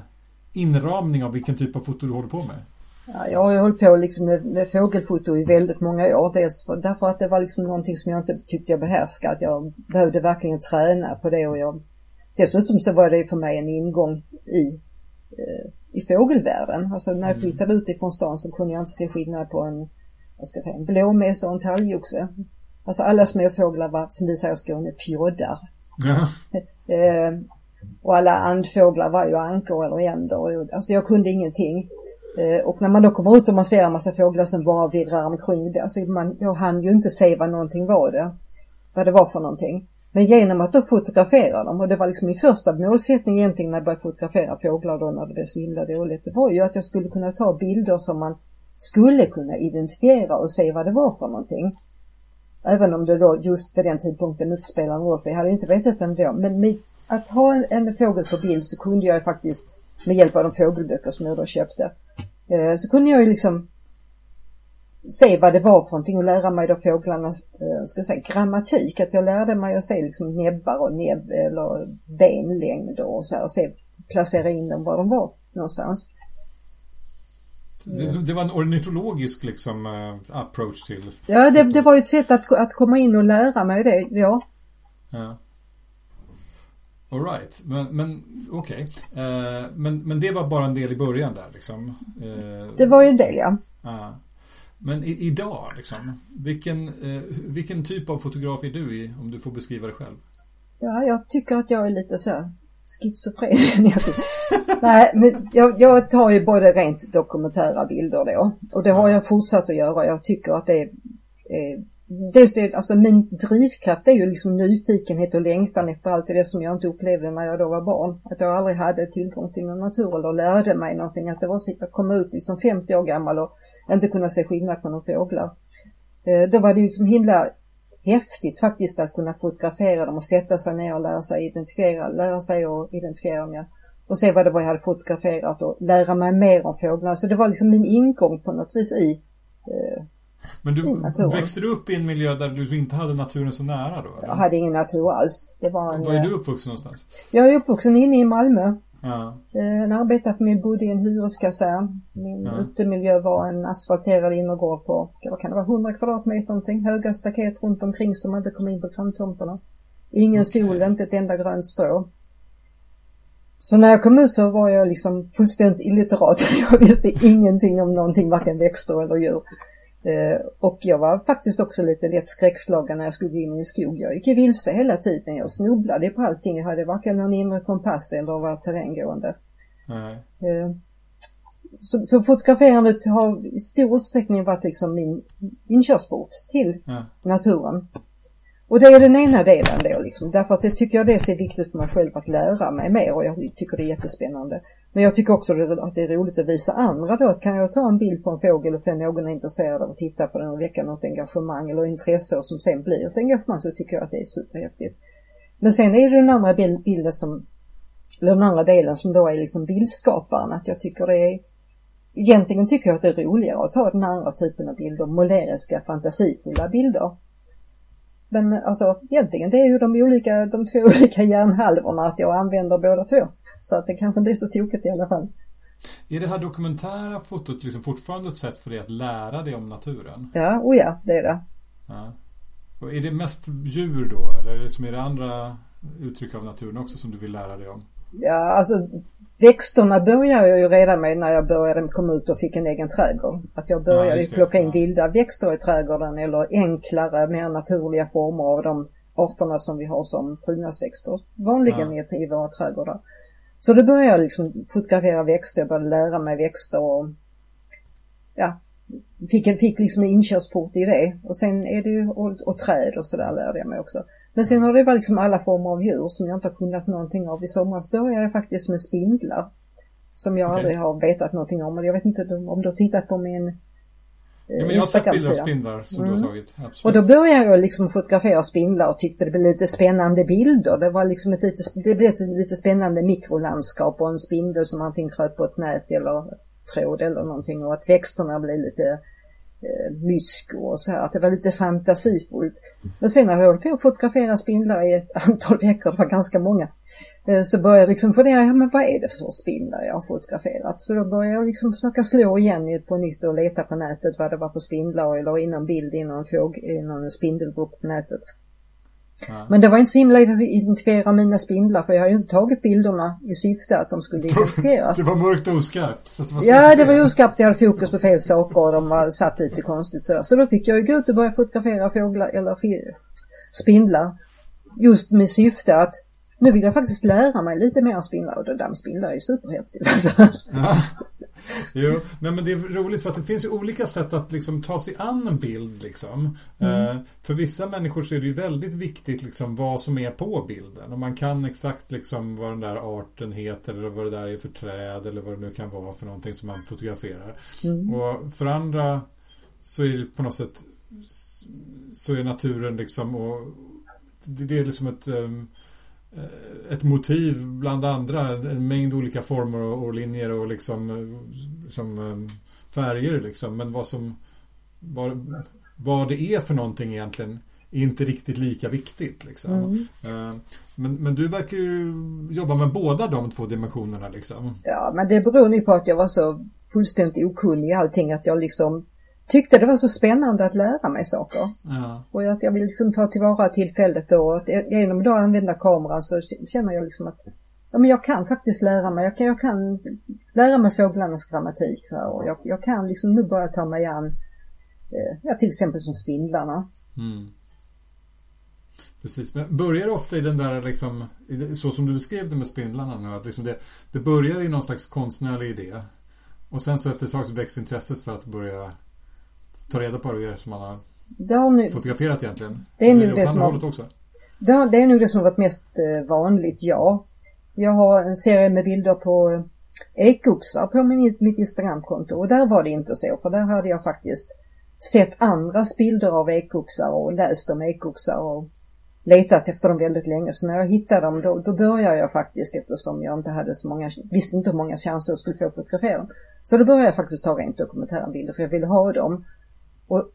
inramning av vilken typ av foto du håller på med? Ja, jag har hållit på liksom med, med fågelfoto i väldigt många år. Dels för, därför att det var liksom någonting som jag inte tyckte jag behärskade. Jag behövde verkligen träna på det och jag Dessutom så var det för mig en ingång i, eh, i fågelvärlden. Alltså när jag mm. flyttade ut ifrån stan så kunde jag inte se skillnad på en, vad ska jag säga, en blåmes och en talgoxe. Alltså alla småfåglar var, som vi säger i Skåne, pjoddar. Ja. Eh, och alla andfåglar var ju ankor eller änder. Alltså jag kunde ingenting. Eh, och när man då kommer ut och man ser en massa fåglar som bara virrar omkring. Alltså man, jag hann ju inte se vad någonting var det. Vad det var för någonting. Men genom att då fotografera dem och det var liksom min första målsättning egentligen när jag började fotografera fåglar då när det blev så himla dåligt. Det var ju att jag skulle kunna ta bilder som man skulle kunna identifiera och se vad det var för någonting. Även om det då just vid den tidpunkten inte spelade någon roll för jag hade inte vetat ändå. Men med att ha en, en fågel på bild så kunde jag faktiskt med hjälp av de fågelböcker som jag då köpte eh, så kunde jag ju liksom se vad det var för någonting och lära mig då fåglarnas, eh, ska jag säga, grammatik. Att jag lärde mig att se liksom näbbar och näbb eller benlängd och så här, och se, placera in dem var de var någonstans. Det, det, var en ornitologisk liksom uh, approach till... Ja, det, det var ju ett sätt att, att komma in och lära mig det, ja. Ja. Alright, men, men okej. Okay. Eh, men, men det var bara en del i början där liksom? Eh, det var ju en del ja. ja. Men i, idag liksom, vilken, eh, vilken typ av fotograf är du i om du får beskriva dig själv? Ja, jag tycker att jag är lite så schizofren. Nej, men jag, jag, tar ju både rent dokumentära bilder då och det har jag fortsatt att göra. Jag tycker att det är, eh, dels det, alltså min drivkraft är ju liksom nyfikenhet och längtan efter allt det som jag inte upplevde när jag då var barn. Att jag aldrig hade tillgång till någon natur eller lärde mig någonting. Att det var så att komma ut liksom 50 år gammal och inte kunna se skillnad på några fåglar. Eh, då var det ju som himla häftigt faktiskt att kunna fotografera dem och sätta sig ner och lära sig identifiera, lära sig att identifiera dem. Ja. Och se vad det var jag hade fotograferat och lära mig mer om fåglarna. Så det var liksom min ingång på något vis i eh, men du, växte du upp i en miljö där du inte hade naturen så nära då? Eller? Jag hade ingen natur alls. Det var en, var är du uppvuxen någonstans? Jag är uppvuxen inne i Malmö. Ja. En arbetarfamilj bodde i en hyreskasern. Min ja. utemiljö var en asfalterad innergård på, vad kan det vara, 100 kvadratmeter någonting. Höga staket runt omkring som man inte kom in på granntomterna. Ingen okay. sol, inte ett enda grönt strå. Så när jag kom ut så var jag liksom fullständigt illiterat. Jag visste ingenting om någonting, varken växter eller djur. Eh, och jag var faktiskt också lite lätt skräckslagen när jag skulle gå in i en skog. Jag gick vilse hela tiden. Jag snubblade på allting. Jag hade varken någon inre kompass eller var terränggående. Mm. Så, så, fotograferandet har i stor utsträckning varit liksom min inkörsport till mm. naturen. Och det är den ena delen då liksom. Därför att det tycker jag det är viktigt för mig själv att lära mig mer och jag tycker det är jättespännande. Men jag tycker också att det är roligt att visa andra då. Kan jag ta en bild på en fågel och få någon är intresserad av att titta på den och väcka något engagemang eller intresse och som sen blir ett engagemang så tycker jag att det är superhäftigt. Men sen är det den andra bilden som, eller den andra delen som då är liksom bildskaparen. Att jag tycker det är Egentligen tycker jag att det är roligare att ta den andra typen av bilder, måleriska, fantasifulla bilder. Men alltså egentligen det är ju de olika, de två olika hjärnhalvorna att jag använder båda två. Så att det kanske inte är så tokigt i alla fall. Är det här dokumentära fotot liksom fortfarande ett sätt för dig att lära dig om naturen? Ja, och ja, det är det. Ja. Och är det mest djur då? Eller är det, som är det andra uttryck av naturen också som du vill lära dig om? Ja, alltså växterna började jag ju redan med när jag började komma ut och fick en egen trädgård. Att jag började ja, plocka in vilda växter i trädgården eller enklare, mer naturliga former av de arterna som vi har som prydnadsväxter. Vanligen ja. i våra trädgårdar. Så då började jag liksom fotografera växter, jag började lära mig växter och ja, fick, fick liksom en inkörsport i det. Och sen är det ju, och, och träd och sådär lärde jag mig också. Men sen har det varit liksom alla former av djur som jag inte har kunnat någonting av. I somras började jag faktiskt med spindlar. Som jag okay. aldrig har vetat någonting om. Och jag vet inte om du har tittat på min Ja, men jag har sett bilder av spindlar som mm. du har mm. tagit. Absolut. Och då började jag liksom fotografera spindlar och tyckte det blev lite spännande bilder. Det var liksom ett lite, det blev ett lite spännande mikrolandskap och en spindel som antingen kröp på ett nät eller tråd eller någonting och att växterna blev lite eh, mysko och så här. Att det var lite fantasifullt. Men sen när jag höll på att fotografera spindlar i ett antal veckor, det var ganska många, så började jag liksom fundera, ja men vad är det för sorts spindlar jag har fotograferat? Så då började jag liksom försöka slå igen på nytt och leta på nätet vad det var för spindlar och jag la in en bild i någon, fåg, i någon spindelgrupp på nätet. Ja. Men det var inte så himla att identifiera mina spindlar för jag har ju inte tagit bilderna i syfte att de skulle identifieras. det var mörkt och oskarpt. Så det var ja, det var oskarpt. Jag hade fokus på fel saker och de var satt lite konstigt sådär. Så då fick jag ju gå ut och börja fotografera fåglar eller spindlar. Just med syfte att nu vill jag faktiskt lära mig lite mer om spindlar och dammspindlar är ju superhäftigt alltså. Ja. Jo, nej men det är roligt för att det finns ju olika sätt att liksom ta sig an en bild liksom. Mm. Eh, för vissa människor så är det ju väldigt viktigt liksom vad som är på bilden. Och man kan exakt liksom vad den där arten heter eller vad det där är för träd eller vad det nu kan vara för någonting som man fotograferar. Mm. Och för andra så är det på något sätt så är naturen liksom och det är liksom ett um, ett motiv bland andra, en mängd olika former och, linjer och liksom som eh, färger liksom. Men vad som vad, vad det är för någonting egentligen är inte riktigt lika viktigt liksom. Mm. Eh, men, men du verkar ju jobba med båda de två dimensionerna liksom. Ja, men det beror ju på att jag var så fullständigt okunnig i allting att jag liksom tyckte det var så spännande att lära mig saker. Ja. Och att jag vill liksom ta tillvara tillfället då. Och genom att använda kameran så känner jag liksom att ja, men jag kan faktiskt lära mig. Jag kan, jag kan lära mig fåglarnas grammatik. Så här, och jag, jag kan liksom nu börja ta mig an, eh, ja, till exempel som spindlarna. Mm. Precis, men börjar det ofta i den där liksom, så som du beskrev det med spindlarna nu, att liksom det, det börjar i någon slags konstnärlig idé. Och sen så efter ett tag så växer intresset för att börja ta reda på det som man har nu, fotograferat egentligen. Det är, nu det, som har, också. Det, det är nog det som har varit mest eh, vanligt, ja. Jag har en serie med bilder på eh, ekoxar på min, mitt Instagramkonto och där var det inte så för där hade jag faktiskt sett andras bilder av ekoxar och läst om ekoxar och letat efter dem väldigt länge. Så när jag hittade dem då, då började jag faktiskt eftersom jag inte hade så många, visste inte hur många chanser jag skulle få att fotografera dem. Så då började jag faktiskt ta rent dokumentära bilder för jag ville ha dem. Och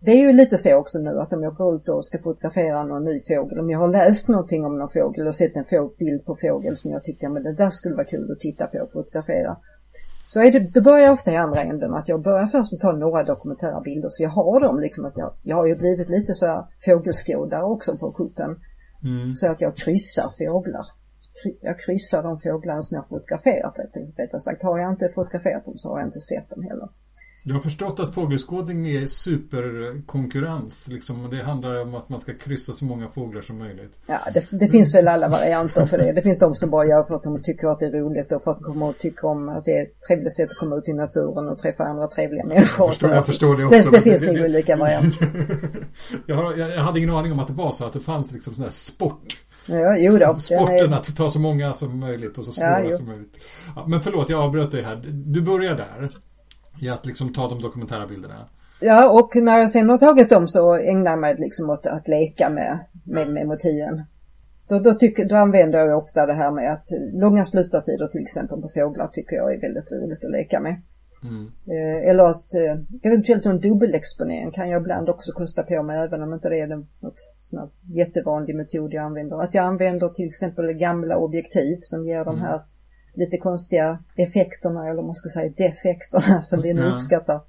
det är ju lite så också nu att om jag går ut och ska fotografera någon ny fågel, om jag har läst någonting om någon fågel och sett en bild på fågel som jag tyckte, men det där skulle vara kul att titta på och fotografera. Så är det, då börjar jag ofta i andra änden att jag börjar först att ta några dokumentära bilder så jag har dem liksom att jag, jag har ju blivit lite så här fågelskådare också på kuppen. Mm. Så att jag kryssar fåglar. Jag kryssar de fåglarna som jag fotograferat rättare sagt. Har jag inte fotograferat dem så har jag inte sett dem heller. Du har förstått att fågelskådning är superkonkurrens. Liksom. Det handlar om att man ska kryssa så många fåglar som möjligt. Ja, det, det finns väl alla varianter för det. Det finns de som bara gör för att de tycker att det är roligt och för att de kommer att tycka om att det är ett trevligt sätt att komma ut i naturen och träffa andra trevliga människor. Jag förstår, jag förstår det också. Det, det finns nog olika varianter. jag, har, jag, hade ingen aning om att det var så att det fanns liksom sån här sport. Ja, jo då. Sporten att ta så många som möjligt och så svåra ja, som möjligt. Ja, men förlåt, jag avbröt dig här. Du börjar där i att liksom ta de dokumentära bilderna. Ja, och när jag sen har tagit dem så ägnar jag mig liksom åt att leka med, med, med motiven. Då, då, tycker, då använder jag ofta det här med att långa slutartider till exempel på fåglar tycker jag är väldigt roligt att leka med. Mm. Eh, eller att eh, eventuellt en dubbelexponering kan jag ibland också kosta på mig även om inte det är något sån jättevanlig metod jag använder. Att jag använder till exempel gamla objektiv som ger de mm. här lite konstiga effekterna eller man ska säga defekterna som vi nu ja. uppskattar.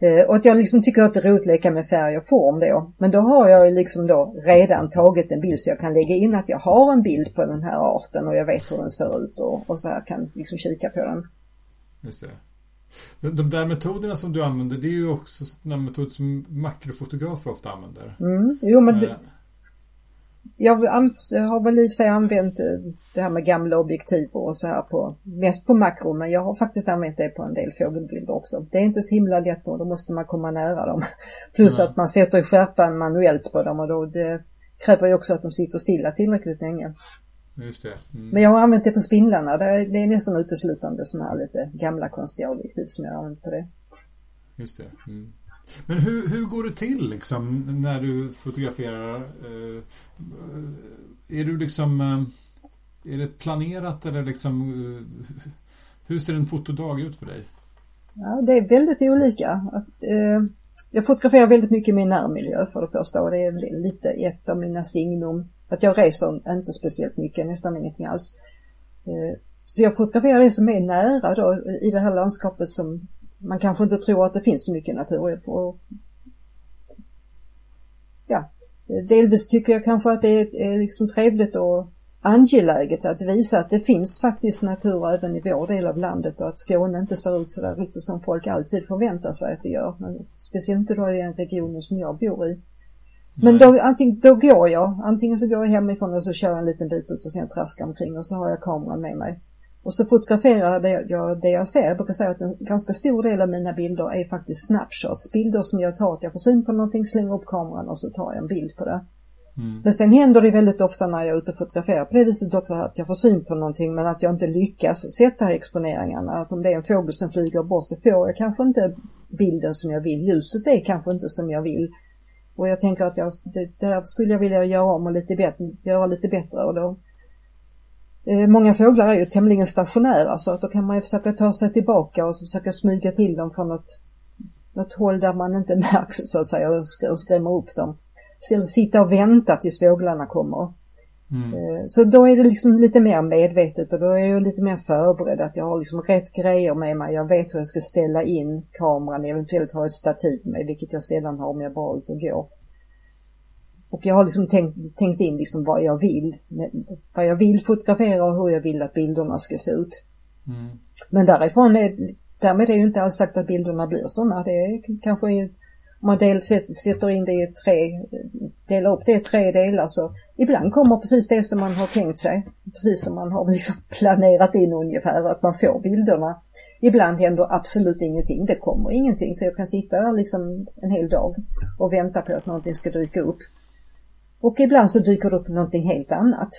Eh, och att jag liksom tycker att det är roligt att leka med färg och form då. Men då har jag liksom då redan tagit en bild så jag kan lägga in att jag har en bild på den här arten och jag vet hur den ser ut och, och så här kan liksom kika på den. Just det. De där metoderna som du använder det är ju också sådana metoder som makrofotografer ofta använder. Mm, jo men det, jag har väl i och för sig använt eh, det här med gamla objektiv och så här på, mest på makro, men jag har faktiskt använt det på en del fågelbilder också. Det är inte så himla lätt då, då måste man komma nära dem. Plus mm. att man sätter skärpan manuellt på dem och då det kräver ju också att de sitter stilla tillräckligt länge. Just det. Mm. Men jag har använt det på spindlarna, det är, det är nästan uteslutande sådana här lite gamla konstiga objektiv som jag har använt på det. Just det. Mm. Men hur, hur går det till liksom när du fotograferar? Eh, eh, är du liksom eh, Är det planerat eller liksom Hur ser en fotodag ut för dig? Ja, det är väldigt olika. Att, jag fotograferar väldigt mycket i min närmiljö för det första och det är lite ett av mina signum. Att jag reser inte speciellt mycket, nästan ingenting alls. Så jag fotograferar det som är nära då i det här landskapet som man kanske inte tror att det finns så mycket natur på. Ja, delvis tycker jag kanske att det är, är liksom trevligt och angeläget att visa att det finns faktiskt natur även i vår del av landet och att Skåne inte ser ut sådär riktigt som folk alltid förväntar sig att det gör. Men speciellt inte då i den regionen som jag bor i. Men då, antingen, då går jag, antingen så går jag hemifrån och så kör jag en liten bit ut och sen traskar omkring och så har jag kameran med mig. Och så fotograferar jag det jag ser. Jag brukar säga att en ganska stor del av mina bilder är faktiskt snapshots. Bilder som jag tar att jag får syn på någonting, slänger upp kameran och så tar jag en bild på det. Mm. Men sen händer det väldigt ofta när jag är ute och fotograferar på det viset också att jag får syn på någonting men att jag inte lyckas sätta exponeringarna. Att om det är en fågel som flyger bort så får jag kanske inte bilden som jag vill. Ljuset är kanske inte som jag vill. Och jag tänker att jag, det, där skulle jag vilja göra om och lite bättre, göra lite bättre och då många fåglar är ju tämligen stationära så att då kan man ju försöka ta sig tillbaka och försöka smyga till dem från något, något håll där man inte märks så att säga och skrämma upp dem. Istället sitta och vänta tills fåglarna kommer. Mm. Eh, så då är det liksom lite mer medvetet och då är jag lite mer förberedd att jag har liksom rätt grejer med mig. Jag vet hur jag ska ställa in kameran, eventuellt ha ett stativ med, vilket jag sällan har om jag bara ute och går. Och jag har liksom tänkt, tänkt in liksom vad jag vill, vad jag vill fotografera och hur jag vill att bilderna ska se ut. Mm. Men därifrån är, därmed är ju inte alls sagt att bilderna blir sådana. Det är kanske om man dels sätter in det i tre, delar upp det i tre delar så ibland kommer precis det som man har tänkt sig. Precis som man har liksom planerat in ungefär att man får bilderna. Ibland händer absolut ingenting, det kommer ingenting så jag kan sitta där liksom en hel dag och vänta på att någonting ska dyka upp. Och ibland så dyker det upp någonting helt annat.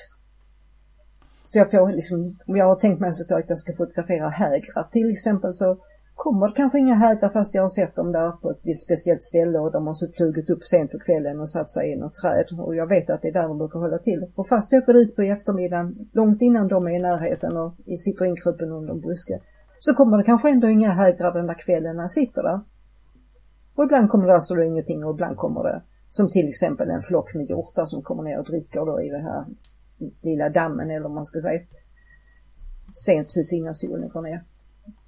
Så jag får liksom, om jag har tänkt mig så att jag ska fotografera hägrar till exempel så kommer det kanske inga hägrar fast jag har sett dem där på ett visst speciellt ställe och de har så flugit upp sent på kvällen och satt sig i något träd och jag vet att det är där de brukar hålla till. Och fast jag åker dit på eftermiddagen, långt innan de är i närheten och sitter inkrupen under en buske, så kommer det kanske ändå inga hägrar den där kvällen när jag sitter där. Och ibland kommer det alltså ingenting och ibland kommer det som till exempel en flock med hjortar som kommer ner och dricker då i den här lilla dammen eller vad man ska säga. Sent precis innan solen går ner.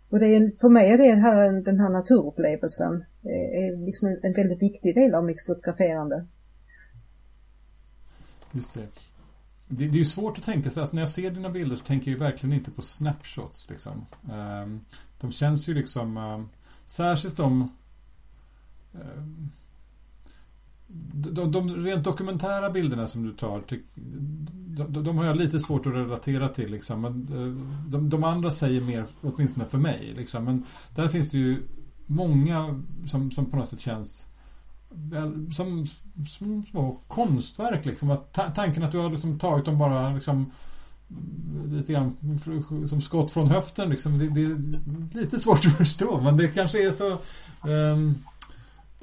Och det är, för mig är det här, den här naturupplevelsen eh, är liksom en väldigt viktig del av mitt fotograferande. Just det. Det, det är ju svårt att tänka sig, alltså när jag ser dina bilder så tänker jag ju verkligen inte på snapshots liksom. Ehm, de känns ju liksom, ehm, särskilt om de, de rent dokumentära bilderna som du tar, de, de, har jag lite svårt att relatera till. Liksom. Men eh, de, de andra säger mer, åtminstone för mig. Liksom. Men där finns det ju många som, som på något sätt känns som, som små konstverk. Liksom. Att tanken att du har liksom tagit dem bara liksom, lite grann som skott från höften. Liksom. Det, det, är lite svårt att förstå. Men det kanske är så... Um,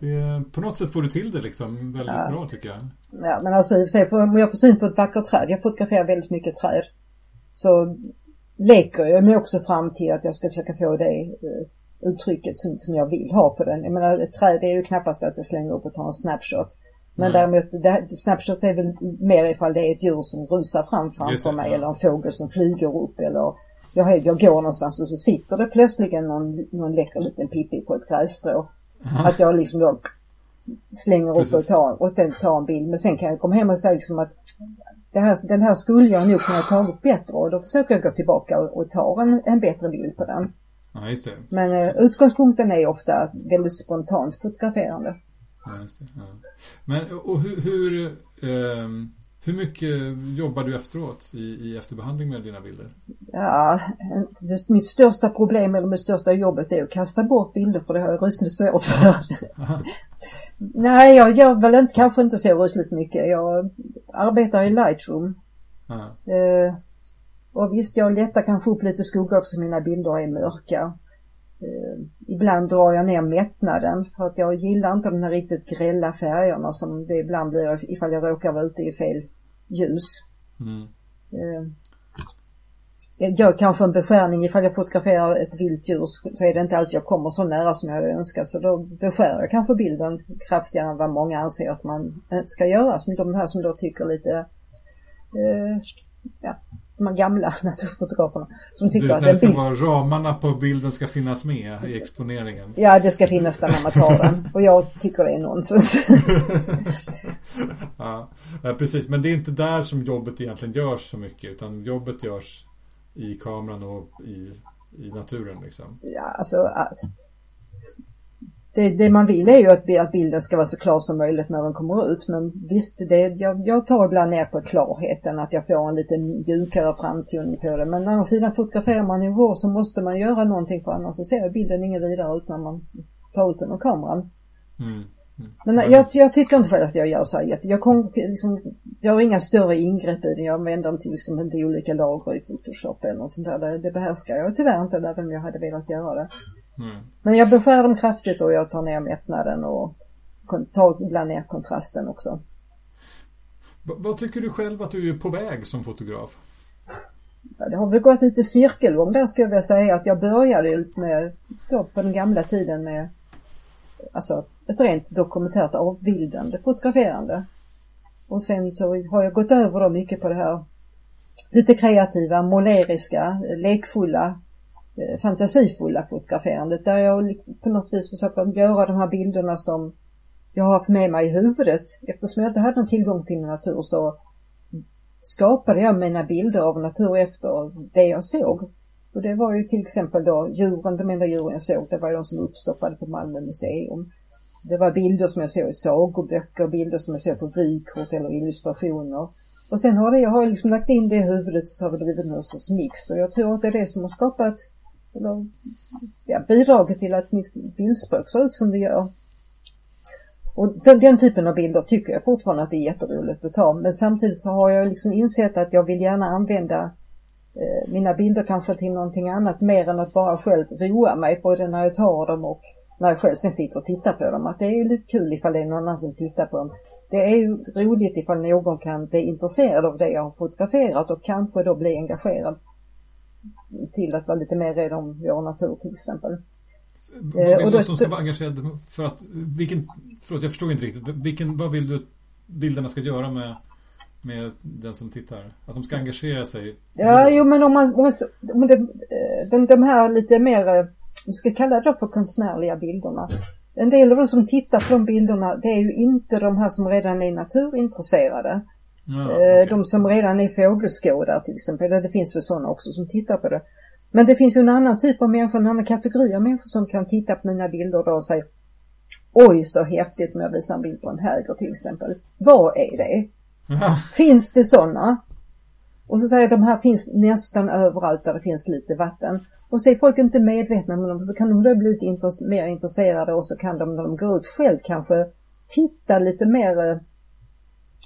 det, på något sätt får du till det liksom väldigt ja. bra tycker jag. Ja men alltså i och för sig, för, om jag får syn på ett vackert träd, jag fotograferar väldigt mycket träd. Så leker jag mig också fram till att jag ska försöka få det uh, uttrycket som, som jag vill ha på den. Jag menar ett träd är ju knappast att jag slänger upp och tar en snapshot. Men mm. däremot, det, snapshot är väl mer ifall det är ett djur som rusar fram framför mig ja. eller en fågel som flyger upp eller jag, jag går någonstans och så sitter det plötsligen någon, någon läcker liten pippi på ett grässtrå. Aha. Att jag liksom då slänger Precis. upp och tar, och sen tar en bild. Men sen kan jag komma hem och säga liksom att här, den här skulle jag nog kunna tagit bättre och då försöker jag gå tillbaka och, och ta en, en bättre bild på den. Ja, just det. Men eh, utgångspunkten är ofta väldigt spontant fotograferande. Ja, just det. Ja. Men och hur, hur eh, hur mycket jobbar du efteråt i, i efterbehandling med dina bilder? Ja, det, mitt största problem eller mitt största jobbet är att kasta bort bilder för det har jag rysligt svårt för. Nej, jag gör väl inte, kanske inte så rysligt mycket. Jag arbetar i Lightroom. Eh, och visst, jag lättar kanske upp lite skugga eftersom mina bilder är mörka. Eh, ibland drar jag ner mättnaden för att jag gillar inte de här riktigt grälla färgerna som det ibland blir ifall jag råkar vara ute i fel ljus. Mm. Eh, jag gör kanske en beskärning ifall jag fotograferar ett vilt djur så är det inte alltid jag kommer så nära som jag önskar så då beskär jag kanske bilden kraftigare än vad många anser att man ska göra. Som de här som då tycker lite eh, ja, de här gamla naturfotograferna. Som tycker det, att ska bild... vara ramarna på bilden ska finnas med i exponeringen. Ja, det ska finnas där när man tar den. Och jag tycker det är nonsens. ja, precis. Men det är inte där som jobbet egentligen görs så mycket. Utan jobbet görs i kameran och i, i naturen liksom. Ja, alltså det, det, man vill är ju att, att bilden ska vara så klar som möjligt när den kommer ut. Men visst, det, jag, jag tar ibland ner på klarheten, att jag får en lite mjukare framtoning på det. Men å andra sidan fotograferar man i vår så måste man göra någonting för annars så ser bilden ingen vidare ut när man tar ut den ur kameran. Mm. Mm. Men jag, jag, tycker inte för att jag gör så här jätte, jag, kom, liksom, jag har inga större ingrepp i den. Jag använder till liksom inte olika lager i Photoshop eller något sånt där. Det, det behärskar jag tyvärr inte även om jag hade velat göra det. Mm. Men jag beskär dem kraftigt och jag tar ner mättnaden och tar ibland ner kontrasten också. V vad tycker du själv att du är på väg som fotograf? Ja, det har väl gått lite cirkelgång där skulle jag vilja säga att jag började med, då på den gamla tiden med alltså ett rent dokumentärt avbildande fotograferande. Och sen så har jag gått över då mycket på det här lite kreativa, måleriska, lekfulla, Eh, fantasifulla fotograferandet där jag på något vis försöker göra de här bilderna som jag har haft med mig i huvudet. Eftersom jag inte hade någon tillgång till natur så skapade jag mina bilder av natur efter det jag såg. Och det var ju till exempel då djuren, de enda djuren jag såg, det var de som uppstoppade på Malmö museum. Det var bilder som jag såg i sagoböcker, bilder som jag såg på vykort eller illustrationer. Och sen har det, jag har liksom lagt in det i huvudet så har det blivit någon sorts mix och jag tror att det är det som har skapat, eller ja, bidragit till att mitt bildspråk ser ut som det gör. Och den, den, typen av bilder tycker jag fortfarande att det är jätteroligt att ta men samtidigt så har jag liksom insett att jag vill gärna använda eh, mina bilder kanske till någonting annat mer än att bara själv roa mig både när jag tar dem och när jag själv sen sitter och tittar på dem. Att det är ju lite kul ifall det är någon annan som tittar på dem. Det är ju roligt ifall någon kan bli intresserad av det jag har fotograferat och kanske då bli engagerad till att vara lite mer rädd om vår natur till exempel. Vad vill du att de ska vara engagerade för att, vilken, förlåt jag förstod inte riktigt, vilken, vad vill du att bilderna ska göra med, med den som tittar? Att de ska engagera sig? Ja, jo men om man, om, man, om det, de, de här lite mer, vi ska kalla det för konstnärliga bilderna. En del av de som tittar på de bilderna, det är ju inte de här som redan är naturintresserade. Ja, okay. De som redan är fågelskådare till exempel, det finns väl sådana också som tittar på det. Men det finns ju en annan typ av människor, en annan kategori av människor som kan titta på mina bilder då och säga Oj så häftigt om jag visar en bild på en häger till exempel. Vad är det? Ja. Finns det sådana? Och så säger de här finns nästan överallt där det finns lite vatten. Och så är folk inte medvetna om dem så kan de då bli lite intress mer intresserade och så kan de när de går ut själv kanske titta lite mer eh,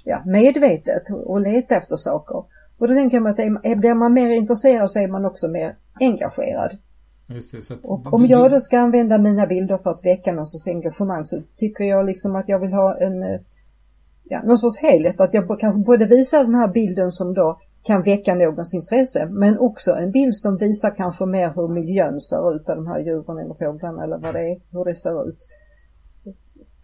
ja, medvetet och leta efter saker. Och då tänker man att är, blir man mer intresserad så är man också mer engagerad. Det, att, och om jag då ska använda mina bilder för att väcka någon sorts engagemang så tycker jag liksom att jag vill ha en, eh, ja, någon sorts helhet. Att jag kanske både visar den här bilden som då kan väcka någons intresse men också en bild som visar kanske mer hur miljön ser ut av de här djuren eller fåglarna eller vad det är, hur det ser ut.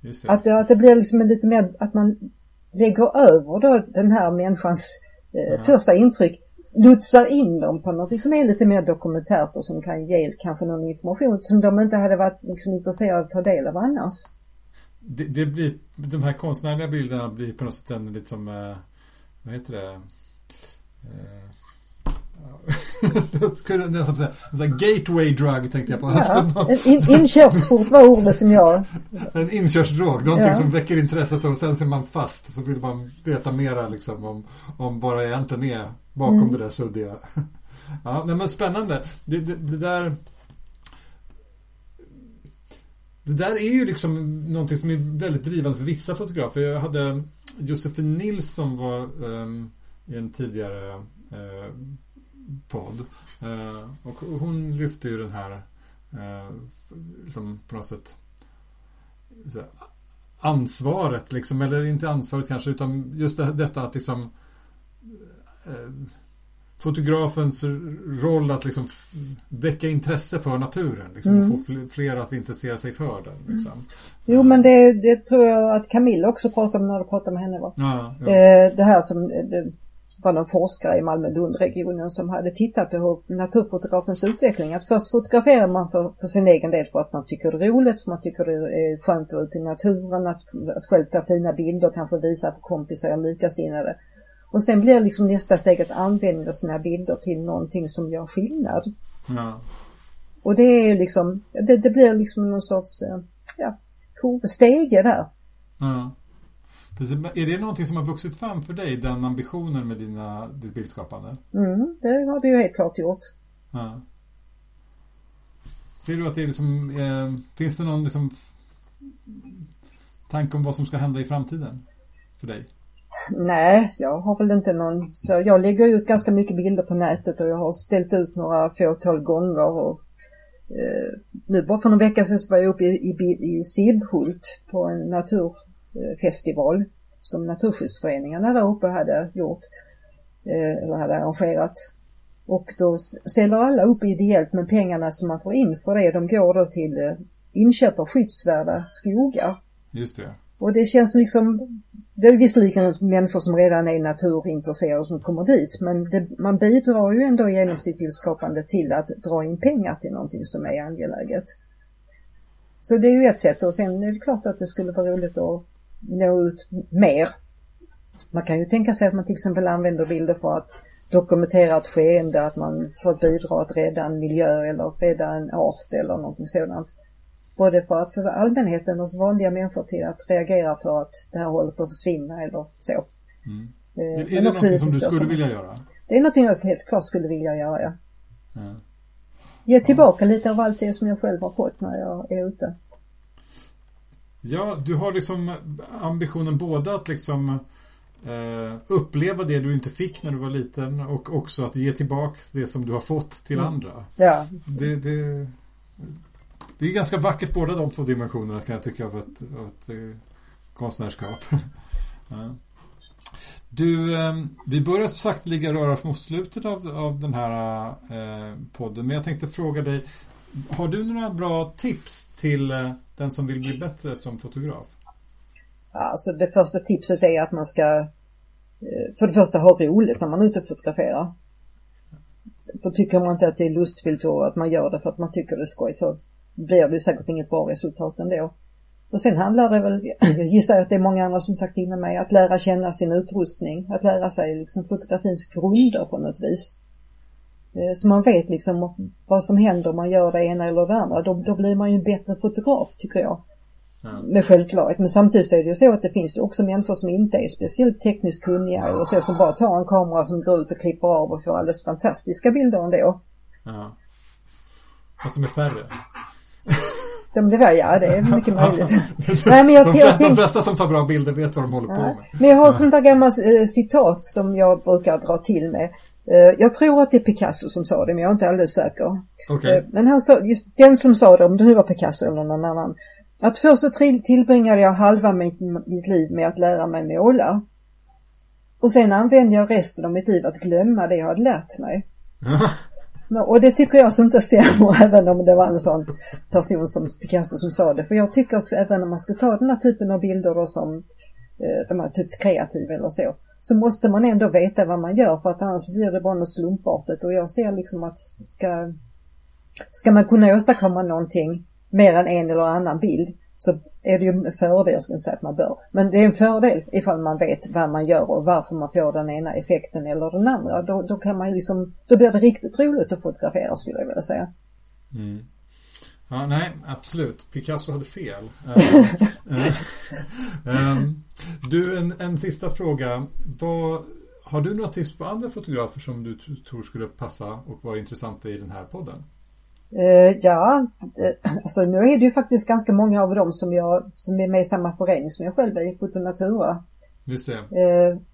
Det. Att, att det blir liksom lite mer att man lägger över då den här människans eh, ja. första intryck lotsar in dem på något som är lite mer dokumentärt och som kan ge kanske någon information som de inte hade varit liksom intresserade av att ta del av annars. Det, det blir, de här konstnärliga bilderna blir på något sätt en lite som, eh, vad heter det? Eh, skulle nästan säga, en sån gateway drug tänkte jag på. Ja, en in, inkörsport var ordet som jag... En inkörsdrog, någonting ja. som väcker intresset och sen ser man fast så vill man veta mera liksom om, om bara egentligen är bakom mm. det där suddiga. Ja, men spännande. Det, det, det, där det där är ju liksom någonting som är väldigt drivande för vissa fotografer. Jag hade Josefin Nilsson var um, i en tidigare uh, podd. Uh, och hon lyfte ju den här uh, liksom på något sätt ansvaret liksom, eller inte ansvaret kanske utan just det, detta att liksom uh, fotografens roll att liksom väcka intresse för naturen. Liksom, mm. Få fler att intressera sig för den. Liksom. Mm. Jo men det, det, tror jag att Camilla också pratade om när du pratade med henne. Va? Ja, ja. Det här som var någon forskare i Malmö-Lundregionen som hade tittat på hur naturfotografens utveckling. Att först fotograferar man för, för sin egen del för att man tycker det är roligt, för man tycker det är skönt att vara ute i naturen, att, att själv ta fina bilder, kanske visa för kompisar och likasinnade. Och sen blir liksom nästa steg att använda sina bilder till någonting som gör skillnad. Ja. Och det är liksom, det, det blir liksom någon sorts, eh, ja, stege där. Ja. Är det någonting som har vuxit fram för dig, den ambitionen med dina, ditt bildskapande? Mm, det har det ju helt klart gjort. Ja. Ser du att det är liksom, eh, finns det någon liksom tanke om vad som ska hända i framtiden för dig? Nej, jag har väl inte någon, så jag lägger ut ganska mycket bilder på nätet och jag har ställt ut några fåtal gånger och eh, nu bara för någon vecka sedan så var jag uppe i, i, i Sibbhult på en naturfestival som Naturskyddsföreningarna där uppe hade gjort eh, eller hade arrangerat. Och då ställer alla upp ideellt men pengarna som man får in för det de går då till eh, inköp av skyddsvärda skogar. Just det. Och det känns liksom, det är visserligen människor som redan är naturintresserade som kommer dit men det, man bidrar ju ändå genom sitt bildskapande till att dra in pengar till någonting som är angeläget. Så det är ju ett sätt och sen är det klart att det skulle vara roligt att nå ut mer. Man kan ju tänka sig att man till exempel använder bilder för att dokumentera ett skeende, att man får bidra att rädda en miljö eller rädda en art eller någonting sådant. Både för att få allmänheten och vanliga människor till att reagera för att det här håller på att försvinna eller så. Mm. Eh, är det någonting som du skulle vilja göra? Det är någonting jag helt klart skulle vilja göra, ja. Mm. Ge tillbaka lite av allt det som jag själv har fått när jag är ute. Ja, du har liksom ambitionen både att liksom eh, uppleva det du inte fick när du var liten och också att ge tillbaka det som du har fått till mm. andra. Ja. Det, det, det är ganska vackert båda de två dimensionerna kan jag tycka av ett, av ett eh, konstnärskap. ja. Du, eh, vi börjar sakteliga röra mot slutet av, av den här eh, podden. Men jag tänkte fråga dig, har du några bra tips till eh, den som vill bli bättre som fotograf? Alltså det första tipset är att man ska eh, för det första ha roligt när man är ute och fotograferar. För tycker man inte att det är lustfyllt och att man gör det för att man tycker det är skoj så blir det säkert inget bra resultat ändå. Och sen handlar det väl, jag gissar att det är många andra som sagt innan mig, att lära känna sin utrustning, att lära sig liksom fotografins grunder på något vis. Eh, så man vet liksom vad som händer om man gör det ena eller det andra. Då, då blir man ju en bättre fotograf tycker jag. Ja. Med självklarhet. Men samtidigt så är det ju så att det finns också människor som inte är speciellt tekniskt kunniga och så som bara tar en kamera som går ut och klipper av och får alldeles fantastiska bilder ändå. Ja. Fast de är färre. De, det var, ja, det är mycket möjligt. Nej, men jag, de, flesta, de flesta som tar bra bilder vet vad de håller ja. på med. Men jag har ett sånt där gammalt eh, citat som jag brukar dra till med. Eh, jag tror att det är Picasso som sa det, men jag är inte alldeles säker. Okay. Eh, men han sa, just den som sa det, om det nu var Picasso eller någon annan. Att först så tillbringade jag halva mitt, mitt liv med att lära mig måla. Och sen använde jag resten av mitt liv att glömma det jag hade lärt mig. Och det tycker jag inte stämmer även om det var en sån person som Picasso som sa det. För jag tycker även om man ska ta den här typen av bilder då som eh, de här typ kreativa eller så. Så måste man ändå veta vad man gör för att annars blir det bara något slumpartat och jag ser liksom att ska, ska man kunna åstadkomma någonting mer än en eller annan bild så är det ju en fördel, jag ska inte säga att man bör, men det är en fördel ifall man vet vad man gör och varför man får den ena effekten eller den andra. Då, då kan man liksom, då blir det riktigt roligt att fotografera skulle jag vilja säga. Mm. Ja, nej, absolut. Picasso hade fel. um, du, en, en sista fråga. Vad, har du några tips på andra fotografer som du tror skulle passa och vara intressanta i den här podden? Uh, ja, uh, alltså nu är det ju faktiskt ganska många av dem som jag, som är med i samma förening som jag själv är i Fotonatura. Just det.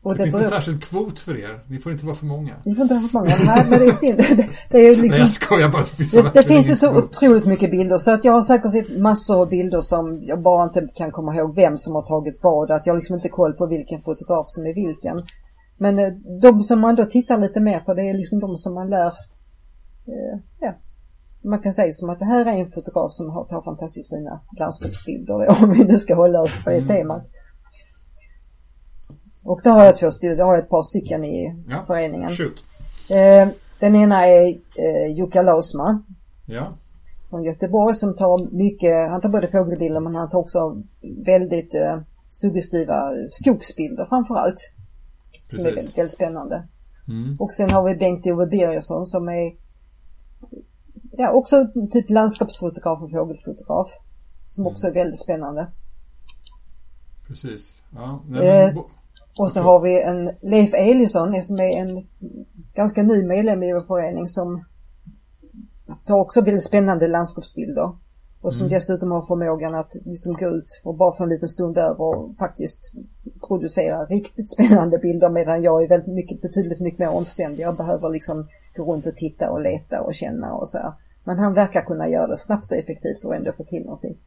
Och det, det finns en särskild kvot för er. Ni får inte vara för många. Ni får inte vara för många. Nej, men det är synd. Det, det är liksom, Nej, jag skojar bara. Det, det, det finns ju så otroligt mycket bilder så att jag har säkert sett massor av bilder som jag bara inte kan komma ihåg vem som har tagit vad. Att jag liksom inte koll på vilken fotograf som är vilken. Men de som man då tittar lite mer på det är liksom de som man lär ja, man kan säga som att det här är en fotograf som har, tar fantastiskt fina landskapsbilder om vi nu ska hålla oss på det mm. temat. Och då har jag två stycken, har jag ett par stycken i ja, föreningen. Shoot. Eh, den ena är eh, Jukka Lausma. Ja. Från Göteborg som tar mycket, han tar både fågelbilder men han tar också väldigt eh, suggestiva skogsbilder framförallt. Som är väldigt, väldigt spännande. Mm. Och sen har vi Bengt-Ove Birgersson som är ja, också typ landskapsfotograf och fågelfotograf. Som mm. också är väldigt spännande. Precis. Ja, eh, och så har vi en Leif Elisson som är en ganska ny medlem i vår förening som tar också väldigt spännande landskapsbilder. Och som mm. dessutom har förmågan att liksom gå ut och bara för en liten stund över och faktiskt producera riktigt spännande bilder medan jag är väldigt mycket, betydligt mycket mer omständig. Jag behöver liksom gå runt och titta och leta och känna och så här. Men han verkar kunna göra det snabbt och effektivt och ändå få till någonting.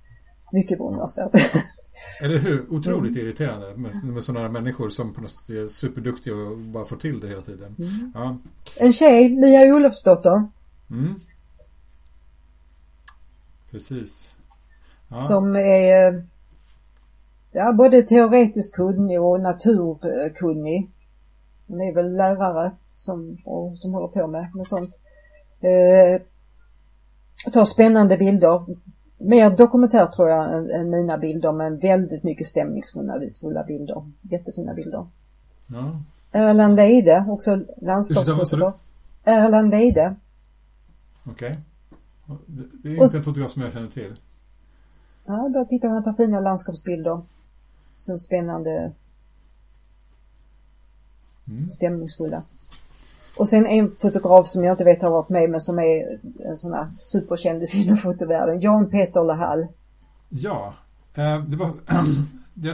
Mycket beundransvärt. Eller hur? Otroligt mm. irriterande med, med sådana människor som på något sätt är superduktiga och bara får till det hela tiden. Mm. Ja. En tjej, Mia Olofsdotter. Mm. Precis. Ja. Som är ja, både teoretiskt kunnig och naturkunnig. Hon är väl lärare som, och, som håller på med, med sånt. Eh, tar spännande bilder. Mer dokumentär tror jag än, än mina bilder men väldigt mycket stämningsfulla bilder. Jättefina bilder. Ja. Erland Leide, också landskapsfotograf. Erland Leide. Okej. Okay. Det är inte en fotograf som jag känner till. Ja, då tittar och tar fina landskapsbilder. Som spännande mm. stämningsfulla. Och sen en fotograf som jag inte vet har varit med men som är en sån här superkändis inom fotovärlden, Jan Peter Lahall. Ja, eh, det var,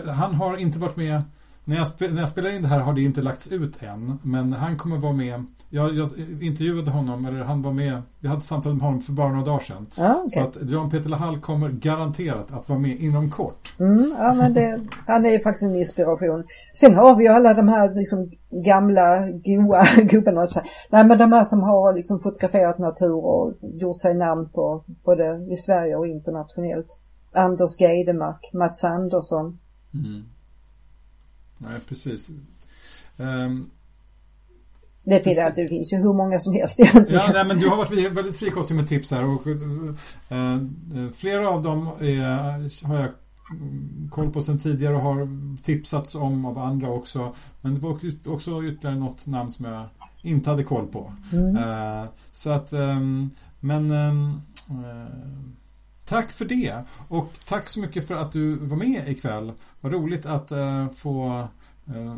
han har inte varit med när jag, när jag spelar in det här har det inte lagts ut än. Men han kommer vara med. Jag, jag intervjuade honom, eller han var med. Jag hade samtal med honom för bara några dagar sedan. Ja, okay. Så att Jan Peter Lahall kommer garanterat att vara med inom kort. Mm, ja, men det, han är faktiskt en inspiration. Sen har vi ju alla de här liksom gamla goa gubbarna. Nej men de här som har liksom fotograferat natur och gjort sig namn på både i Sverige och internationellt. Anders Geidemark, Mats Andersson. Mm. Nej, precis. Um, det finns, alltså, det finns ju hur många som helst egentligen. Ja, nej, men du har varit väldigt frikostig med tips här och uh, flera av dem är, har jag koll på sedan tidigare och har tipsats om av andra också. Men det var också ytterligare något namn som jag inte hade koll på. Mm. Uh, så att, um, men um, uh, Tack för det och tack så mycket för att du var med ikväll. Vad roligt att uh, få uh,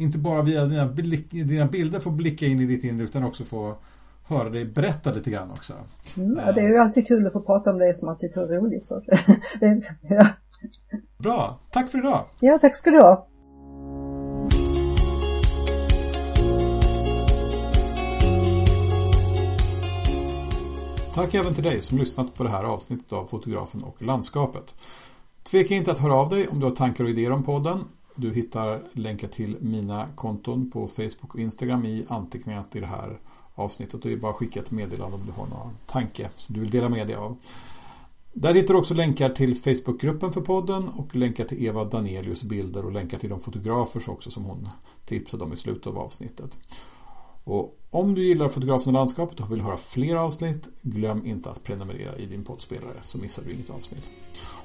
inte bara via dina, blick, dina, bilder få blicka in i ditt inre utan också få höra dig berätta lite grann också. Mm, ja, det är ju alltid kul att få prata om det som man tycker är roligt. Så. ja. Bra, tack för idag. Ja, tack ska du ha. Tack även till dig som lyssnat på det här avsnittet av Fotografen och landskapet. Tveka inte att höra av dig om du har tankar och idéer om podden. Du hittar länkar till mina konton på Facebook och Instagram i anteckningarna till det här avsnittet. Det är bara att skicka ett meddelande om du har någon tanke som du vill dela med dig av. Där hittar du också länkar till Facebookgruppen för podden och länkar till Eva Danelius bilder och länkar till de fotografer också som hon tipsade om i slutet av avsnittet. Och om du gillar fotografen och landskapet och vill höra fler avsnitt, glöm inte att prenumerera i din poddspelare så missar du inget avsnitt.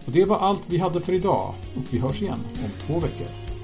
Och det var allt vi hade för idag och vi hörs igen om två veckor.